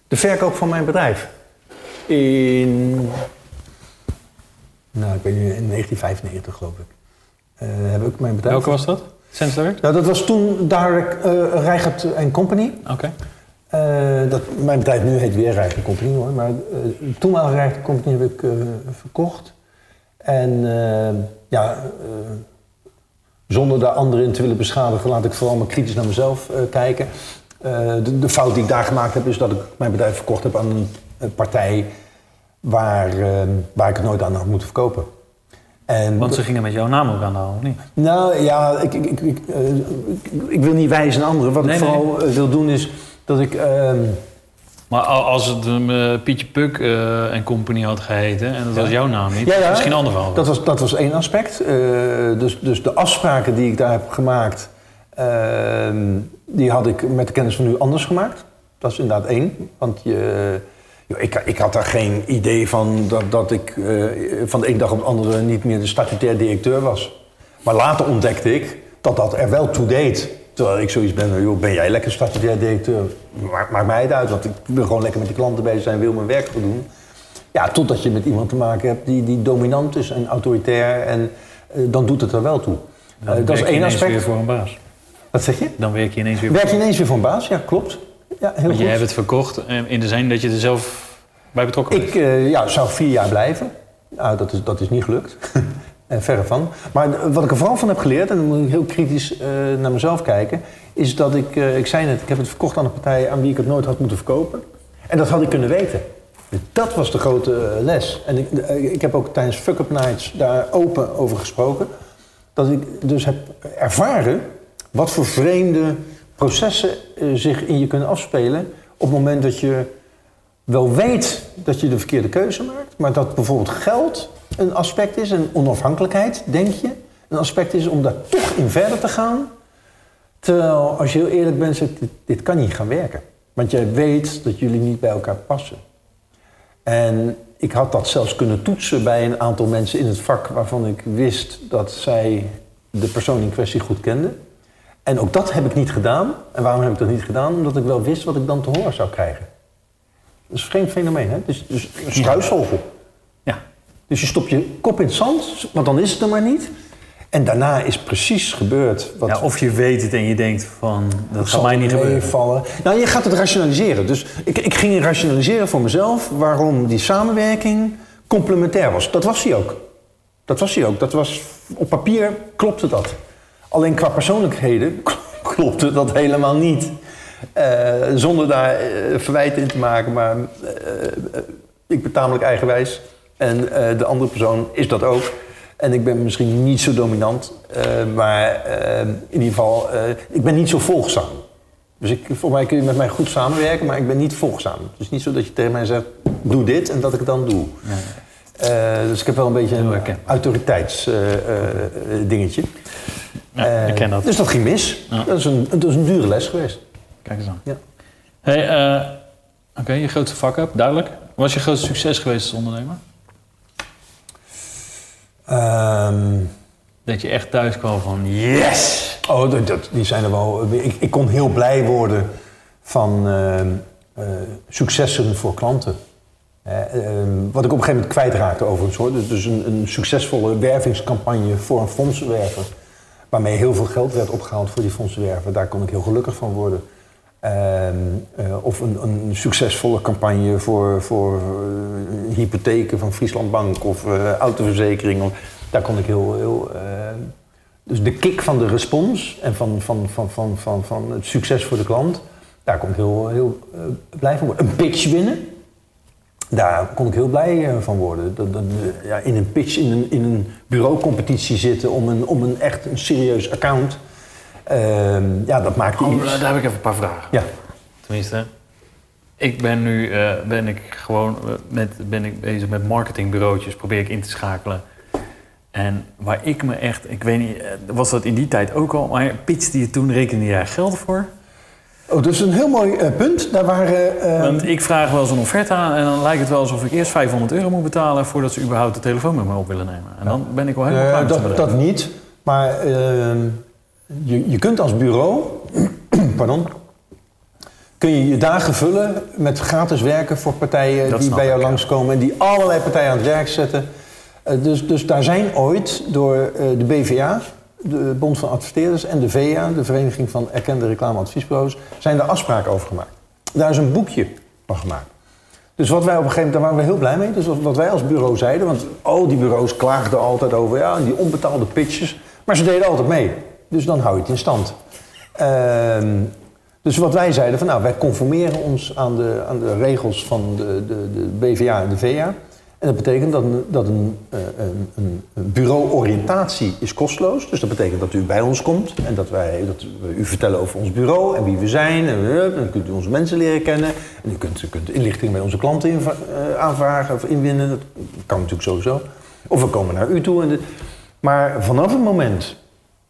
de verkoop van mijn bedrijf. In, nou ik weet niet, in 1995 geloof ik, eh, heb ik mijn bedrijf... Welke was dat? Direct? Nou, dat was toen Direct uh, Rijgert Company. Oké. Eh, dat, mijn bedrijf nu heet weer Rijgert Company hoor, maar toen wel Rijgert Company heb ik eh, verkocht. En ja, zonder daar anderen in te willen beschadigen, laat ik vooral maar kritisch naar mezelf kijken. De, de fout die ik daar gemaakt heb, is dat ik mijn bedrijf verkocht heb aan een, een partij waar, waar ik het nooit aan had moeten verkopen. En Want ze gingen met jouw naam ook aan de haal, of niet? nou ja, ik, ik, ik, ik, wil niet wijzen naar anderen. Wat Nee, ik vooral wil doen is dat ik. ehm, Maar al- als het eh, Pietje Puk eh, en Company had geheten en dat was jouw naam niet, Ja, ja. misschien een ander verhaal. Dat was, dat was één aspect. Eh, dus, dus de afspraken die ik daar heb gemaakt, ehm, die had ik met de kennis van nu anders gemaakt. Dat is inderdaad één. Want je, ik, ik had daar geen idee van dat, dat ik van de ene dag op de andere niet meer de statutair directeur was. Maar later ontdekte ik dat dat er wel toe deed. Terwijl ik zoiets ben, joh, ben jij lekker statutair directeur? Maakt, maakt mij het uit, want ik wil gewoon lekker met die klanten bezig zijn, wil mijn werk goed doen. Ja, totdat je met iemand te maken hebt die, die dominant is en autoritair. En eh, dan doet het er wel toe. Dan Eh, dat is werk je één ineens aspect. weer voor een baas. Wat zeg je? Dan werk je ineens weer Werk je ineens weer voor een baas? Ja, klopt. Ja, heel Want goed. jij hebt het verkocht eh, in de zin dat je er zelf bij betrokken bent. Ik ja, zou vier jaar blijven. Nou, dat is, dat is niet gelukt. Eh, verre van. Maar wat ik er vooral van heb geleerd, en dan moet ik heel kritisch eh, naar mezelf kijken, is dat ik, eh, ik zei net, ik heb het verkocht aan een partij aan wie ik het nooit had moeten verkopen. En dat had ik kunnen weten. Dus Dat was de grote les. En ik, ik heb ook tijdens Fuck Up Nights daar open over gesproken. Dat ik dus heb ervaren wat voor vreemde processen zich in je kunnen afspelen. op het moment dat je wel weet dat je de verkeerde keuze maakt. maar dat bijvoorbeeld geld een aspect is, en onafhankelijkheid, denk je, een aspect is om daar toch in verder te gaan. Terwijl, als je heel eerlijk bent, zegt dit, dit kan niet gaan werken. Want jij weet dat jullie niet bij elkaar passen. En ik had dat zelfs kunnen toetsen bij een aantal mensen in het vak waarvan ik wist dat zij de persoon in kwestie goed kenden. En ook dat heb ik niet gedaan. En waarom heb ik dat niet gedaan? Omdat ik wel wist wat ik dan te horen zou krijgen. Dat is een vreemd fenomeen, hè? Dus, dus een struisvogel. Dus je stopt je kop in het zand, want dan is het er maar niet. En daarna is precies gebeurd wat ja. Of je weet het en je denkt van, dat gaat zal mij niet gebeuren. meevallen. Nou, je gaat het rationaliseren. Dus ik, ik ging rationaliseren voor mezelf waarom die samenwerking complementair was. Dat was hij ook. Dat was hij ook. Dat was, op papier klopte dat. Alleen qua persoonlijkheden klopte dat helemaal niet. Eh, zonder daar eh, verwijten in te maken, maar eh, ik ben tamelijk eigenwijs. En eh, de andere persoon is dat ook. En ik ben misschien niet zo dominant, eh, maar eh, in ieder geval, ik ben niet zo volgzaam. Dus ik, volgens mij kun je met mij goed samenwerken, maar ik ben niet volgzaam. Het is niet zo dat je tegen mij zegt, doe dit en dat ik het dan doe. Eh, dus ik heb wel een beetje een autoriteitsdingetje. Ja, ik ken dat. Dus dat ging mis. Ja. Dat, is een, dat is een dure les geweest. Kijk eens aan. Ja. Hey, Oké, je grootste fuck-up, duidelijk. Wat was je grootste succes geweest als ondernemer? Ehm, Dat je echt thuis kwam van yes! Oh, dat, dat- die zijn er wel. Ik, ik kon heel blij worden van ehm, eh, successen voor klanten. Eh, ehm, wat ik op een gegeven moment kwijtraakte overigens hoor. Dus, dus een, een succesvolle wervingscampagne voor een fondsenwerver. Waarmee heel veel geld werd opgehaald voor die fondsenwerver. Daar kon ik heel gelukkig van worden. Ehm, eh, of een, een succesvolle campagne voor, voor eh, hypotheken van Friesland Bank of eh, autoverzekering. Daar kon ik heel. heel dus de kick van de respons en van, van, van, van, van, van het succes voor de klant, daar kon ik heel, heel blij van worden. Een pitch winnen, daar kon ik heel blij van worden. Dat, dat, ja, in een pitch, in een, in een bureaucompetitie zitten om een, om een echt een serieus account. Ehm, ja, dat maakte Oh, iets. daar heb ik even een paar vragen. Ja. Tenminste, ik ben nu eh, ben ik gewoon eh, met, ben ik bezig met marketingbureautjes, probeer ik in te schakelen. En waar ik me echt, ik weet niet, eh, was dat in die tijd ook al, maar pitchte je toen, rekende jij geld voor? Oh, dat is een heel mooi punt. Daar waren. eh, Want ik vraag wel zo'n offerte aan en dan lijkt het wel alsof ik eerst 500 euro moet betalen voordat ze überhaupt de telefoon met me op willen nemen. En dan ben ik wel helemaal Eh, klaar met dat, dat niet. Maar ehm, je, je kunt als bureau, pardon, kun je je dagen vullen met gratis werken voor partijen Dat die bij jou ik, langskomen en die allerlei partijen aan het werk zetten. Eh, dus, dus daar zijn ooit door eh, de BVA, de Bond van Adverteerders, en de VA, de Vereniging van Erkende Reclameadviesbureaus, zijn er afspraken over gemaakt. Daar is een boekje van gemaakt. Dus wat wij op een gegeven moment, daar waren we heel blij mee. Dus wat- wat wij als bureau zeiden, want al die bureaus klaagden altijd over ja, die onbetaalde pitches. Maar ze deden altijd mee. Dus dan hou je het in stand. Ehm, dus wat wij zeiden van nou, wij conformeren ons aan de, aan de regels van de, de, de BVA en de VA. En dat betekent dat dat een, eh, een, een, een bureau-oriëntatie is kosteloos. Dus dat betekent dat u bij ons komt en dat wij dat we u vertellen over ons bureau en wie we zijn. Eh, dan kunt u onze mensen leren kennen. En u kunt, u kunt inlichtingen bij onze klanten eh, aanvragen of inwinnen. Dat kan natuurlijk sowieso. Of we komen naar u toe. En maar vanaf het moment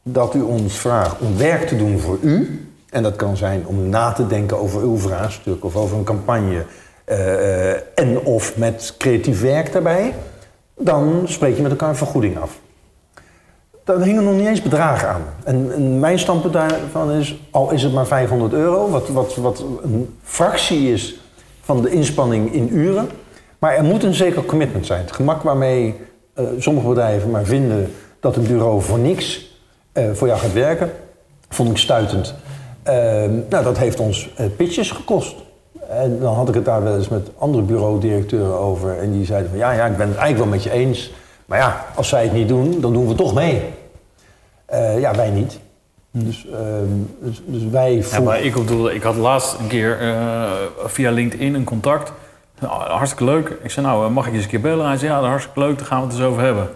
dat u ons vraagt om werk te doen voor u, en dat kan zijn om na te denken over uw vraagstuk of over een campagne, eh, eh, en of met creatief werk daarbij, dan spreek je met elkaar een vergoeding af. Daar hingen nog niet eens bedragen aan. En, mijn standpunt daarvan is, al is het maar 500 euro, wat, wat, wat een fractie is van de inspanning in uren, maar er moet een zeker commitment zijn. Het gemak waarmee eh, sommige bedrijven maar vinden dat een bureau voor niks voor jou gaat werken, vond ik stuitend. Ehm, nou, dat heeft ons eh, pitches gekost. En dan had ik het daar wel eens met andere bureaudirecteuren over. En die zeiden van, ja, ja, ik ben het eigenlijk wel met je eens. Maar ja, als zij het niet doen, dan doen we toch mee. Eh, ja, wij niet. Dus, ehm, dus, dus wij Ja, maar ik bedoel, ik had laatst een keer eh, via LinkedIn een contact. Nou, hartstikke leuk. Ik zei, nou, eh, mag ik je eens een keer bellen? Hij zei, ja, hartstikke leuk, daar gaan we het eens over hebben.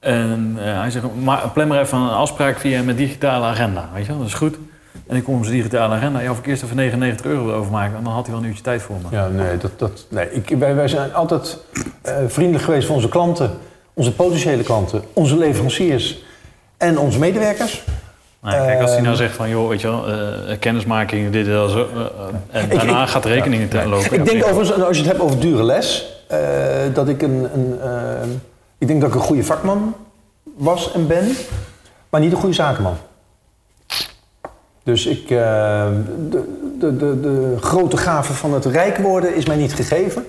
En eh, hij zegt, maar plan maar even een afspraak via mijn digitale agenda. Weet je wel, dat is goed. En ik kom op zijn digitale agenda. Ja, of ik eerst even 99 euro wil overmaken. En dan had hij wel een uurtje tijd voor me. Ja, nee, dat, dat, nee. Ik, wij, wij zijn altijd eh, vriendelijk geweest voor onze klanten, onze potentiële klanten, onze leveranciers en onze medewerkers. Nou, kijk, als hij nou Ehm, zegt van, joh, weet je wel, eh, kennismaking, dit en dat, zo. en Ik- daarna ik- gaat de rekening te lopen. Ik denk Ja, overigens, als je het hebt over dure les, dat ik een, een eh, ik denk dat ik een goede vakman was en ben, maar niet een goede zakenman. Dus ik, eh, de, de, de, de grote gave van het rijk worden is mij niet gegeven.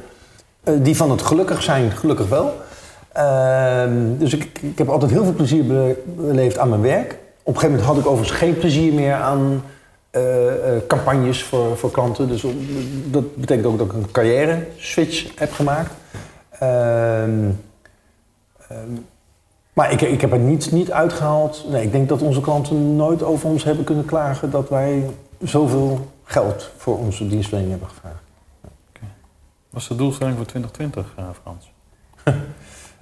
Eh, die van het gelukkig zijn, gelukkig wel. Ehm, dus ik, ik heb altijd heel veel plezier be- beleefd aan mijn werk. Op een gegeven moment had ik overigens geen plezier meer aan eh, campagnes voor, voor klanten. Dus dat betekent ook dat ik een carrière switch heb gemaakt. Ehm, ehm, maar ik, ik heb er niet, niet uitgehaald. Nee, ik denk dat onze klanten nooit over ons hebben kunnen klagen dat wij zoveel geld voor onze dienstverlening hebben gevraagd. Wat is de doelstelling voor 2020, eh, Frans?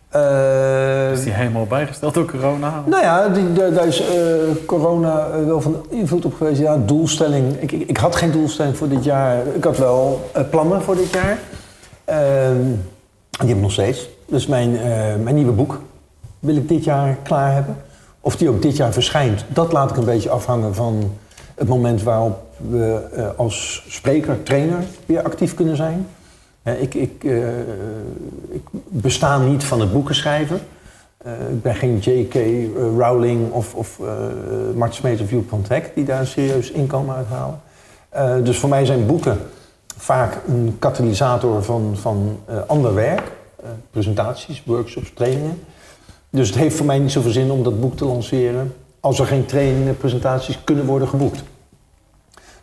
Eh, Is die helemaal bijgesteld door corona? Nou ja, die, daar, daar is eh, corona wel van invloed op geweest. Ja, doelstelling. Ik, ik, ik had geen doelstelling voor dit jaar. Ik had wel plannen voor dit jaar. Ehm, die heb ik nog steeds. Dus mijn, eh, mijn nieuwe boek wil ik dit jaar klaar hebben. Of die ook dit jaar verschijnt, dat laat ik een beetje afhangen van het moment waarop we eh, als spreker, trainer weer actief kunnen zijn. Eh, ik, ik, ik besta niet van het boeken schrijven. Ik ben geen J.K. Rowling of, of Mart Smeet of Joep van Hek die daar een serieus inkomen uithalen. Eh, dus voor mij zijn boeken vaak een katalysator van, van ander werk. Eh, presentaties, workshops, trainingen. Dus het heeft voor mij niet zoveel zin om dat boek te lanceren als er geen trainingen, presentaties kunnen worden geboekt.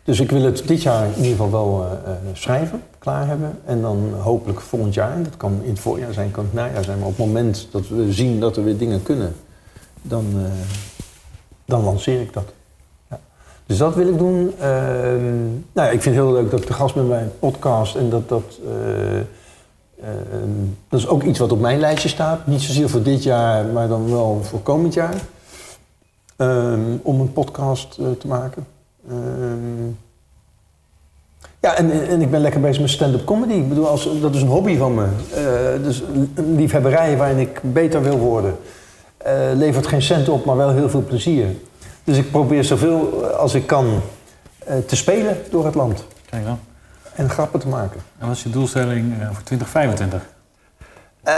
Dus ik wil het dit jaar in ieder geval wel eh, eh, schrijven, klaar hebben. En dan hopelijk volgend jaar, dat kan in het voorjaar zijn, kan het najaar zijn. Maar op het moment dat we zien dat er weer dingen kunnen, dan, dan lanceer ik dat. Ja. Dus dat wil ik doen. Ehm, nou ja, ik vind het heel leuk dat ik de gast ben bij een podcast. En dat dat... eh, ehm, dat is ook iets wat op mijn lijstje staat. Niet zozeer voor dit jaar, maar dan wel voor komend jaar. Ehm, om een podcast eh, te maken. Ehm, ja, en, en ik ben lekker bezig met stand-up comedy. Ik bedoel, als, dat is een hobby van me. Eh, dus een liefhebberij waarin ik beter wil worden. Eh, levert geen cent op, maar wel heel veel plezier. Dus ik probeer zoveel als ik kan te spelen door het land. Kijk dan. En grappen te maken. En wat is je doelstelling eh, voor 2025? Eh,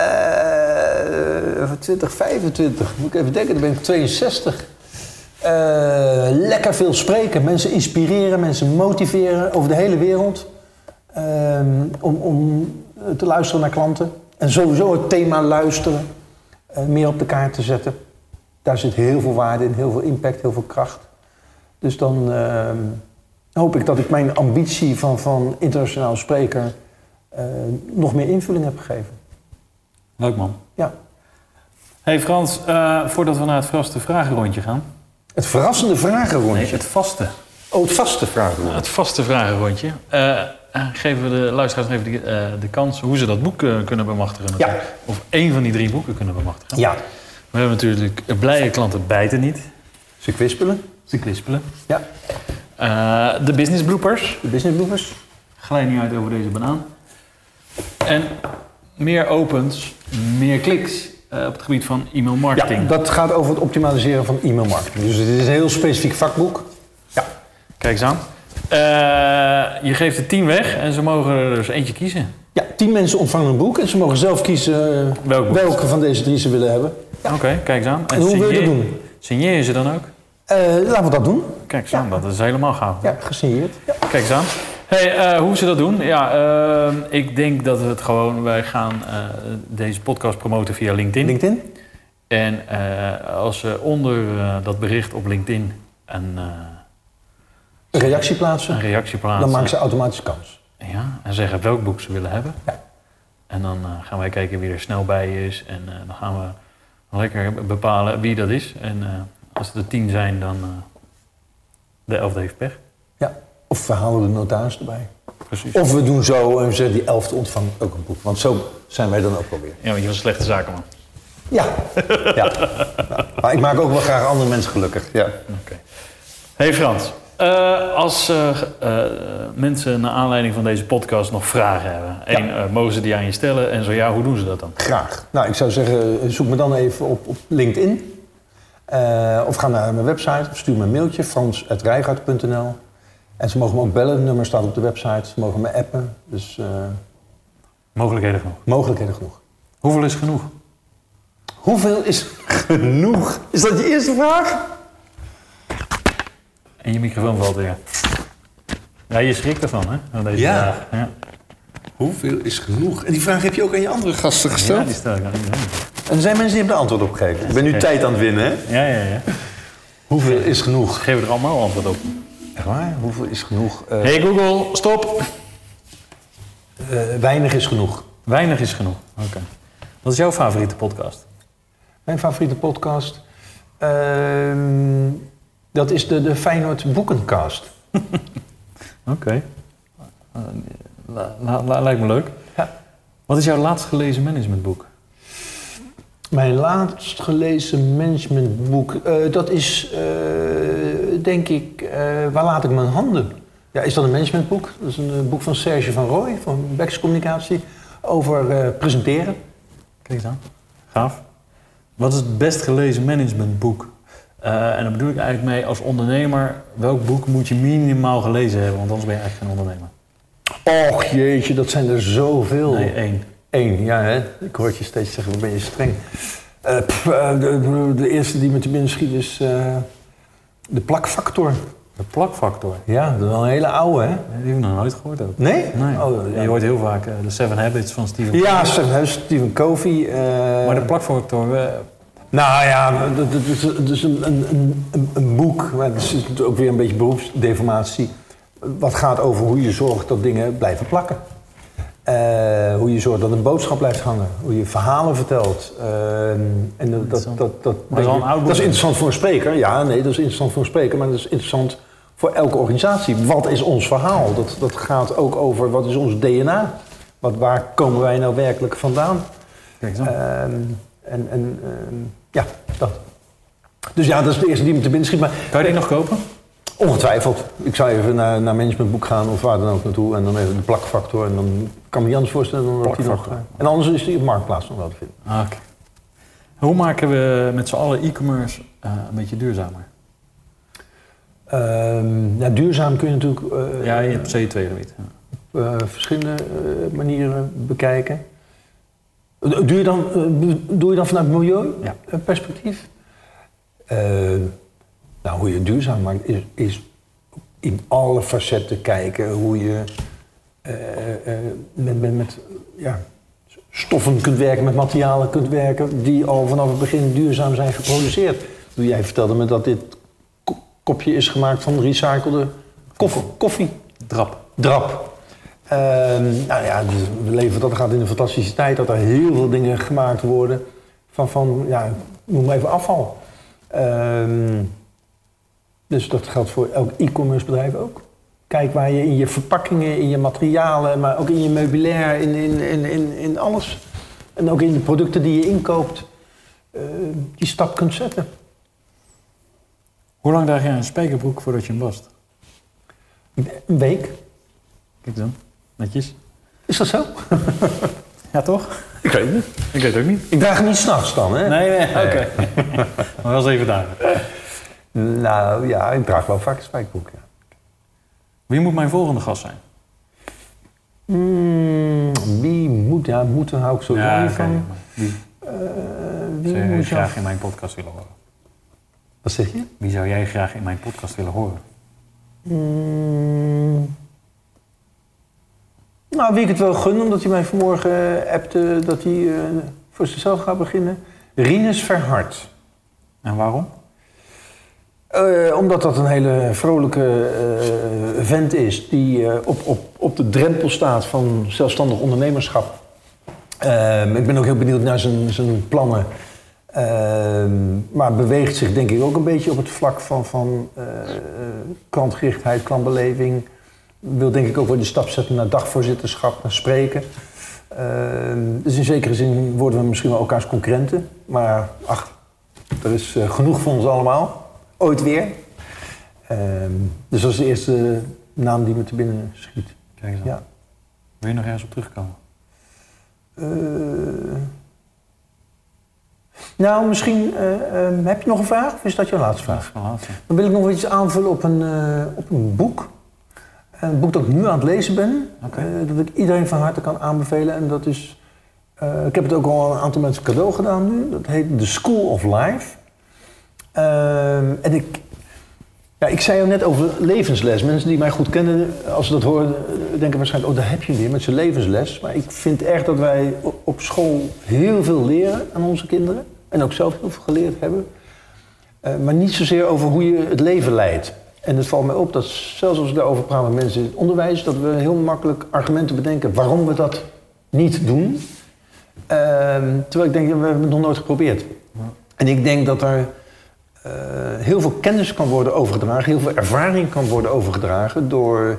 voor 2025, moet ik even denken, dan ben ik 62. Eh, lekker veel spreken, mensen inspireren, mensen motiveren over de hele wereld. Ehm, om, om te luisteren naar klanten. En sowieso het thema luisteren meer op de kaart te zetten. Daar zit heel veel waarde in, heel veel impact, heel veel kracht. Dus dan ehm, hoop ik dat ik mijn ambitie van, van internationaal spreker eh, nog meer invulling heb gegeven. Leuk man. Ja. Hey Frans, eh, voordat we naar het verraste vragenrondje gaan. Het verrassende vragenrondje. Nee, het vaste. Oh, het vaste vragenrondje. Het vaste vragenrondje. Eh, geven we de luisteraars even de, de kans hoe ze dat boek kunnen bemachtigen. natuurlijk. Of één van die drie boeken kunnen bemachtigen. Ja. We hebben natuurlijk blije klanten bijten niet. Ze kwispelen. Ze kwispelen. Ja. Eh, de business bloopers. De business bloopers. Glij niet uit over deze banaan. En meer opens, meer kliks eh, op het gebied van e-mail marketing. Ja, dat gaat over het optimaliseren van e-mailmarketing. Dus het is een heel specifiek vakboek. Ja. Kijk eens aan. Eh, je geeft er tien weg en ze mogen er dus eentje kiezen. Ja, tien mensen ontvangen een boek en ze mogen zelf kiezen Welk welke van deze drie ze willen hebben. Oké, kijk eens aan. En hoe wil je dat doen? Signeer je ze dan ook? Eh, laten we dat doen. Kijk eens aan, dat is helemaal gaaf. Ja, gesigneerd. Ja. Kijk eens aan. Hey, eh, hoe ze dat doen? Ja, eh, ik denk dat we het gewoon... Wij gaan eh, deze podcast promoten via LinkedIn. LinkedIn. En als ze onder dat bericht op LinkedIn een, Een reactie plaatsen. een reactie plaatsen... Dan maken ze automatisch kans. Ja, en zeggen welk boek ze willen hebben. Ja. En dan gaan wij kijken wie er snel bij is. En dan gaan we lekker bepalen wie dat is. En als het er tien zijn, dan, eh, De elfde heeft pech. Ja. Of we halen de notaris erbij. Precies. Of we doen zo en we zeggen die elfde ontvangt ook een boek. Want zo zijn wij dan ook wel weer. Ja, want je was een slechte zakenman. Ja. ja. ja. Maar ik maak ook wel graag andere mensen gelukkig. Ja. Oké. Hey Frans, eh, als eh, eh, mensen naar aanleiding van deze podcast nog vragen hebben, één, eh, mogen ze die aan je stellen? En zo ja, hoe doen ze dat dan? Graag. Nou, ik zou zeggen, zoek me dan even op, op LinkedIn. Eh, of ga naar mijn website of stuur me een mailtje, frans.rijgaard.nl. En ze mogen me ook bellen, het nummer staat op de website. Ze mogen me appen, dus eh, Mogelijkheden genoeg. mogelijkheden genoeg. Hoeveel is genoeg? Hoeveel is genoeg? Is dat je eerste vraag? En je microfoon valt weer. Ja, je schrikt ervan, hè? Van deze Ja. vraag. Ja. Hoeveel is genoeg? En die vraag heb je ook aan je andere gasten ja, die stel ik aan iedereen. En er zijn mensen die hebben er antwoord op gegeven. Ik ben nu tijd aan het winnen, hè? Ja, ja, ja. Hoeveel is genoeg? Geven er allemaal antwoord op. Echt waar? Hoeveel is genoeg? Eh, Hey Google, stop! eh, weinig is genoeg. Weinig is genoeg. Oké. Wat is jouw favoriete podcast? Mijn favoriete podcast? Ehm, dat is de, de Feyenoord Boekencast. Oké. Eh, la- la- la- lijkt me leuk. Ja. Wat is jouw laatst gelezen managementboek? Mijn laatst gelezen managementboek, eh, dat is, eh, denk ik, eh, Waar laat ik mijn handen? Ja, is dat een managementboek? Dat is een boek van Serge van Rooij, van Bex Communicatie, over presenteren. Kijk aan. Gaaf. Wat is het best gelezen managementboek? En dan bedoel ik eigenlijk mee als ondernemer, welk boek moet je minimaal gelezen hebben? Want anders ben je eigenlijk geen ondernemer. Och jeetje, dat zijn er zoveel. Nee, één. Eén, ja hè. Ik hoor het je steeds zeggen, wat ben je streng. Eh, pff, eh, de, de, eerste die me te binnen schiet is eh, de plakfactor. De plakfactor. Ja, dat is wel een hele oude, hè? Die heb ik nog nooit gehoord ook. Nee? Nee. Oh, ja. Je hoort heel vaak de Seven Habits van Steven Ja, Stephen, Stephen Covey. Maar de plakfactor, Nou ja, dat dat is, een, een, een, een boek, maar het is ook weer een beetje beroepsdeformatie. Wat gaat over hoe je zorgt dat dingen blijven plakken. Eh, hoe je zorgt dat een boodschap blijft hangen. Hoe je verhalen vertelt. Eh, en dat, dat, dat, dat, is dat interessant voor een spreker. Ja, nee, dat is interessant voor een spreker. Maar dat is interessant voor elke organisatie. Wat is ons verhaal? Dat, dat gaat ook over wat is ons DNA? Wat, waar komen wij nou werkelijk vandaan? kijk. Ehm, en en ehm, ja, dat. Dus ja, dat is de eerste die me te binnen schiet. Maar kan je die nog kopen? Ongetwijfeld. Ik zou even naar, naar managementboek gaan of waar dan ook naartoe. En dan even de plakfactor. En dan kan me anders voorstellen dan dat die nog... En anders is die op Marktplaats nog wel te vinden. Ah, Oké. Hoe maken we met z'n allen e-commerce eh, een beetje duurzamer? Ehm, ja, duurzaam kun je natuurlijk eh, ja, je hebt CO2-gebied. Ja. eh, verschillende manieren bekijken. Doe je dan, doe je dan vanuit Ja. milieuperspectief? Eh, nou, hoe je het duurzaam maakt is, is in alle facetten kijken hoe je eh, eh, met, met, met ja, stoffen kunt werken, met materialen kunt werken die al vanaf het begin duurzaam zijn geproduceerd. Jij vertelde me dat dit ko- kopje is gemaakt van recyclede koffie. koffie Drap. drap. Ehm, nou ja, dus we leven dat gaat in een fantastische tijd dat er heel veel dingen gemaakt worden van, van ja, noem maar even afval. Ehm, dus dat geldt voor elk e-commerce bedrijf ook. Kijk waar je in je verpakkingen, in je materialen, maar ook in je meubilair, in, in, in, in, in alles. En ook in de producten die je inkoopt, eh, die stap kunt zetten. Hoe lang draag jij een spijkerbroek voordat je hem wast? Een week. Kijk dan. Netjes. Is dat zo? Ja, toch? Ik weet het niet. Ik weet het ook niet. Ik draag hem niet s'nachts dan, hè? Nee, nee, oké. maar wel eens even daar. Nou ja, ik draag wel vaak een spijkerbroek, ja. Wie moet mijn volgende gast zijn? Hmm, wie moet, ja, moeten hou ik sowieso Ja, oké, van. Wie Eh, wie zou jij graag in mijn podcast willen horen? Wat zeg je? Wie zou jij graag in mijn podcast willen horen? Hmm, nou, wie ik het wel gun, omdat hij mij vanmorgen eh, appte dat hij eh, voor zichzelf gaat beginnen. Rinus Verhart. En waarom? Eh, omdat dat een hele vrolijke eh, vent is die eh, op, op, op de drempel staat van zelfstandig ondernemerschap. Ehm, ik ben ook heel benieuwd naar zijn, zijn plannen. Ehm, maar beweegt zich denk ik ook een beetje op het vlak van, van klantgerichtheid, klantbeleving. Wil denk ik ook wel die stap zetten naar dagvoorzitterschap, naar spreken. Eh, dus in zekere zin worden we misschien wel elkaars concurrenten. Maar ach, er is genoeg voor ons allemaal. Ooit weer. Ehm, dus dat is de eerste naam die me te binnen schiet. Kijk eens aan. Ja. Wil je nog ergens op terugkomen? Eh, nou, misschien eh, ehm, heb je nog een vraag of is dat je laatste Dat vraag? is laatste. Dan wil ik nog iets aanvullen op een, eh, op een boek. Een boek dat ik nu aan het lezen ben. Dat ik iedereen van harte kan aanbevelen. En dat is... ik heb het ook al een aantal mensen cadeau gedaan nu. Dat heet The School of Life. Ehm, en ik... Ja, ik zei al net over levensles. Mensen die mij goed kennen, als ze dat horen, denken waarschijnlijk... oh, daar heb je weer met zijn levensles. Maar ik vind echt dat wij op school heel veel leren aan onze kinderen. En ook zelf heel veel geleerd hebben. Eh, maar niet zozeer over hoe je het leven leidt. En het valt mij op dat zelfs als ik daarover praat met mensen in het onderwijs... dat we heel makkelijk argumenten bedenken waarom we dat niet doen. Ehm, terwijl ik denk, we hebben het nog nooit geprobeerd. En ik denk dat er eh, heel veel kennis kan worden overgedragen... heel veel ervaring kan worden overgedragen door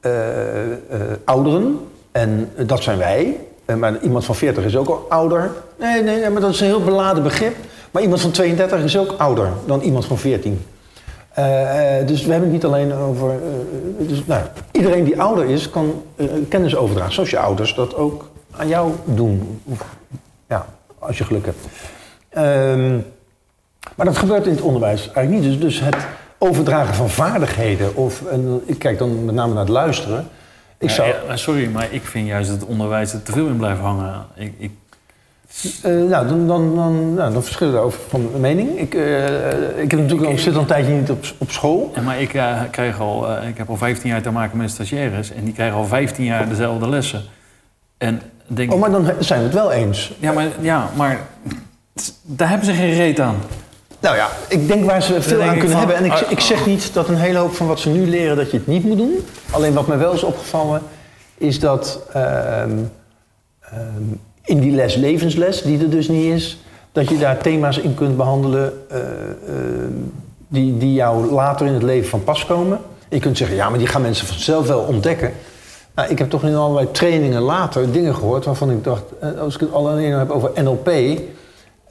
eh, eh, ouderen. En dat zijn wij. Maar iemand van 40 is ook al ouder. Nee, nee, nee, maar dat is een heel beladen begrip. Maar iemand van 32 is ook ouder dan iemand van 14. Eh, eh, dus we hebben het niet alleen over. dus, nou, iedereen die ouder is, kan kennis overdragen. Zoals je ouders dat ook aan jou doen. Of, ja, als je geluk hebt. Ehm, maar dat gebeurt in het onderwijs eigenlijk niet. Dus, dus het overdragen van vaardigheden. Of, en ik kijk dan met name naar het luisteren. Ik zou, Ja, ja, sorry, maar ik vind juist dat het onderwijs er te veel in blijft hangen. Ik, ik, nou, dan, dan, dan, nou, dan verschillen we over van mening. Ik, eh, ik heb natuurlijk al, zit al een tijdje niet op, op school. ja, maar ik, eh, krijg al, ik heb al 15 jaar te maken met stagiaires en die krijgen al 15 jaar dezelfde lessen. En denk Oh, maar dan zijn we het wel eens. ja, maar, ja, maar daar hebben ze geen reet aan. Nou ja, ik denk waar ze veel aan kunnen van, hebben. En ik, ah, ik zeg niet dat een hele hoop van wat ze nu leren, dat je het niet moet doen. Alleen wat me wel is opgevallen, is dat ehm, ehm, in die les levensles, die er dus niet is, dat je daar thema's in kunt behandelen eh, ehm, die, die jou later in het leven van pas komen. Je kunt zeggen, ja, maar die gaan mensen vanzelf wel ontdekken. Nou, ik heb toch in allerlei trainingen later dingen gehoord waarvan ik dacht, eh, als ik het alleen heb over NLP,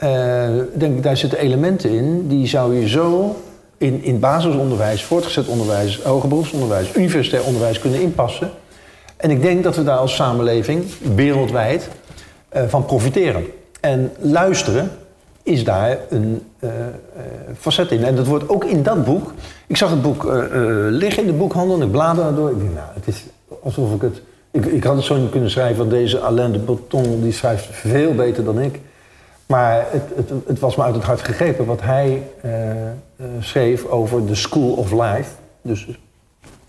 eh, denk ik, daar zitten elementen in die zou je zo in, in basisonderwijs, voortgezet onderwijs, hoger beroepsonderwijs, universitair onderwijs kunnen inpassen. En ik denk dat we daar als samenleving wereldwijd eh, van profiteren. En luisteren is daar een eh, facet in. En dat wordt ook in dat boek. Ik zag het boek liggen in de boekhandel en ik bladerde erdoor. Ik denk, nou, het is alsof ik het. Ik, ik had het zo niet kunnen schrijven, want deze Alain de Botton die schrijft veel beter dan ik. Maar het, het, het was me uit het hart gegrepen wat hij eh, eh, schreef over The School of Life. Dus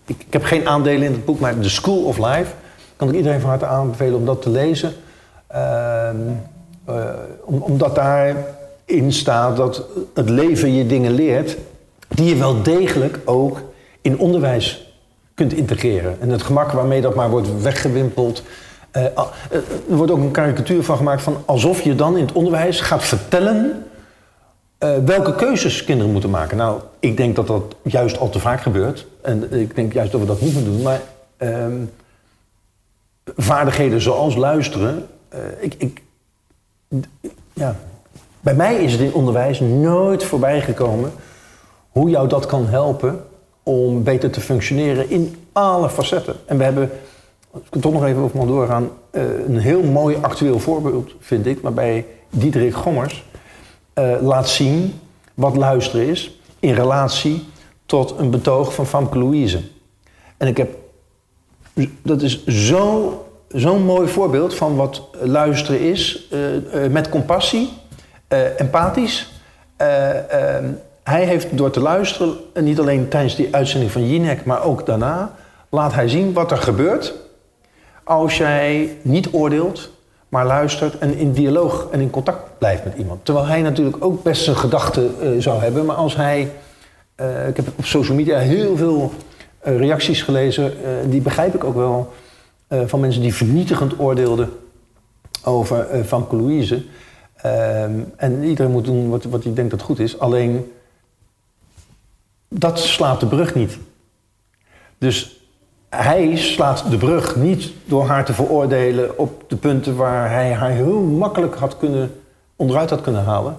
ik, ik heb geen aandelen in het boek, maar The School of Life kan ik iedereen van harte aanbevelen om dat te lezen. Ehm, eh, om, omdat daarin staat dat het leven je dingen leert die je wel degelijk ook in onderwijs kunt integreren. En het gemak waarmee dat maar wordt weggewimpeld. Eh, ah, eh, er wordt ook een karikatuur van gemaakt van alsof je dan in het onderwijs gaat vertellen eh, welke keuzes kinderen moeten maken. Nou, ik denk dat dat juist al te vaak gebeurt. En ik denk juist dat we dat niet moeten doen. Maar ehm, vaardigheden zoals luisteren. ik, ik, ja. Bij mij is het in onderwijs nooit voorbij gekomen hoe jou dat kan helpen om beter te functioneren in alle facetten. En we hebben, ik er toch nog even over mag doorgaan, eh, een heel mooi actueel voorbeeld, vind ik, waarbij Diederik Gommers eh, laat zien wat luisteren is in relatie tot een betoog van Famke Louise. En ik heb, dat is zo- zo'n mooi voorbeeld van wat luisteren is, eh, met compassie, empathisch. Eh, eh, hij heeft door te luisteren, en niet alleen tijdens die uitzending van Jinek, maar ook daarna, laat hij zien wat er gebeurt als jij niet oordeelt, maar luistert en in dialoog en in contact blijft met iemand. Terwijl hij natuurlijk ook best zijn gedachten eh, zou hebben, maar als hij. eh, ik heb op social media heel veel eh, reacties gelezen, die begrijp ik ook wel, van mensen die vernietigend oordeelden over Famke Louise. Ehm, en iedereen moet doen wat, wat hij denkt dat goed is. Alleen dat slaat de brug niet. Dus hij slaat de brug niet door haar te veroordelen op de punten waar hij haar heel makkelijk had kunnen, onderuit had kunnen halen.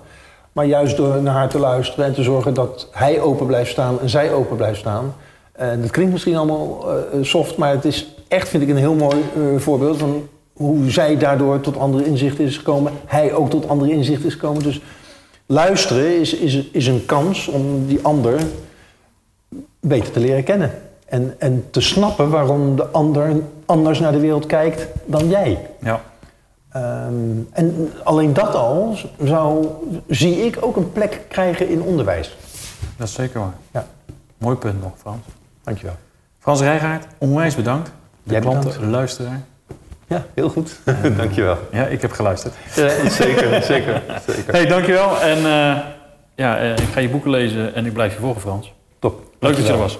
Maar juist door naar haar te luisteren en te zorgen dat hij open blijft staan en zij open blijft staan. En dat klinkt misschien allemaal eh, soft, maar het is echt, vind ik, een heel mooi eh, voorbeeld van hoe zij daardoor tot andere inzichten is gekomen. Hij ook tot andere inzichten is gekomen. Dus luisteren is, is, is een kans om die ander beter te leren kennen. En, en te snappen waarom de ander anders naar de wereld kijkt dan jij. Ja. Ehm, en alleen dat al zou, zie ik ook een plek krijgen in onderwijs. Dat is zeker waar. Ja. Mooi punt nog, Frans. Dankjewel. Frans Rijgaard, onwijs bedankt. De Jij klanten, bedankt. luisteraar. Ja, heel goed. Dankjewel. Ja, ik heb geluisterd. Ja, zeker, zeker, zeker. Hey, dankjewel. En eh, ja, eh, ik ga je boeken lezen en ik blijf je volgen, Frans. Top. Leuk dat je er was.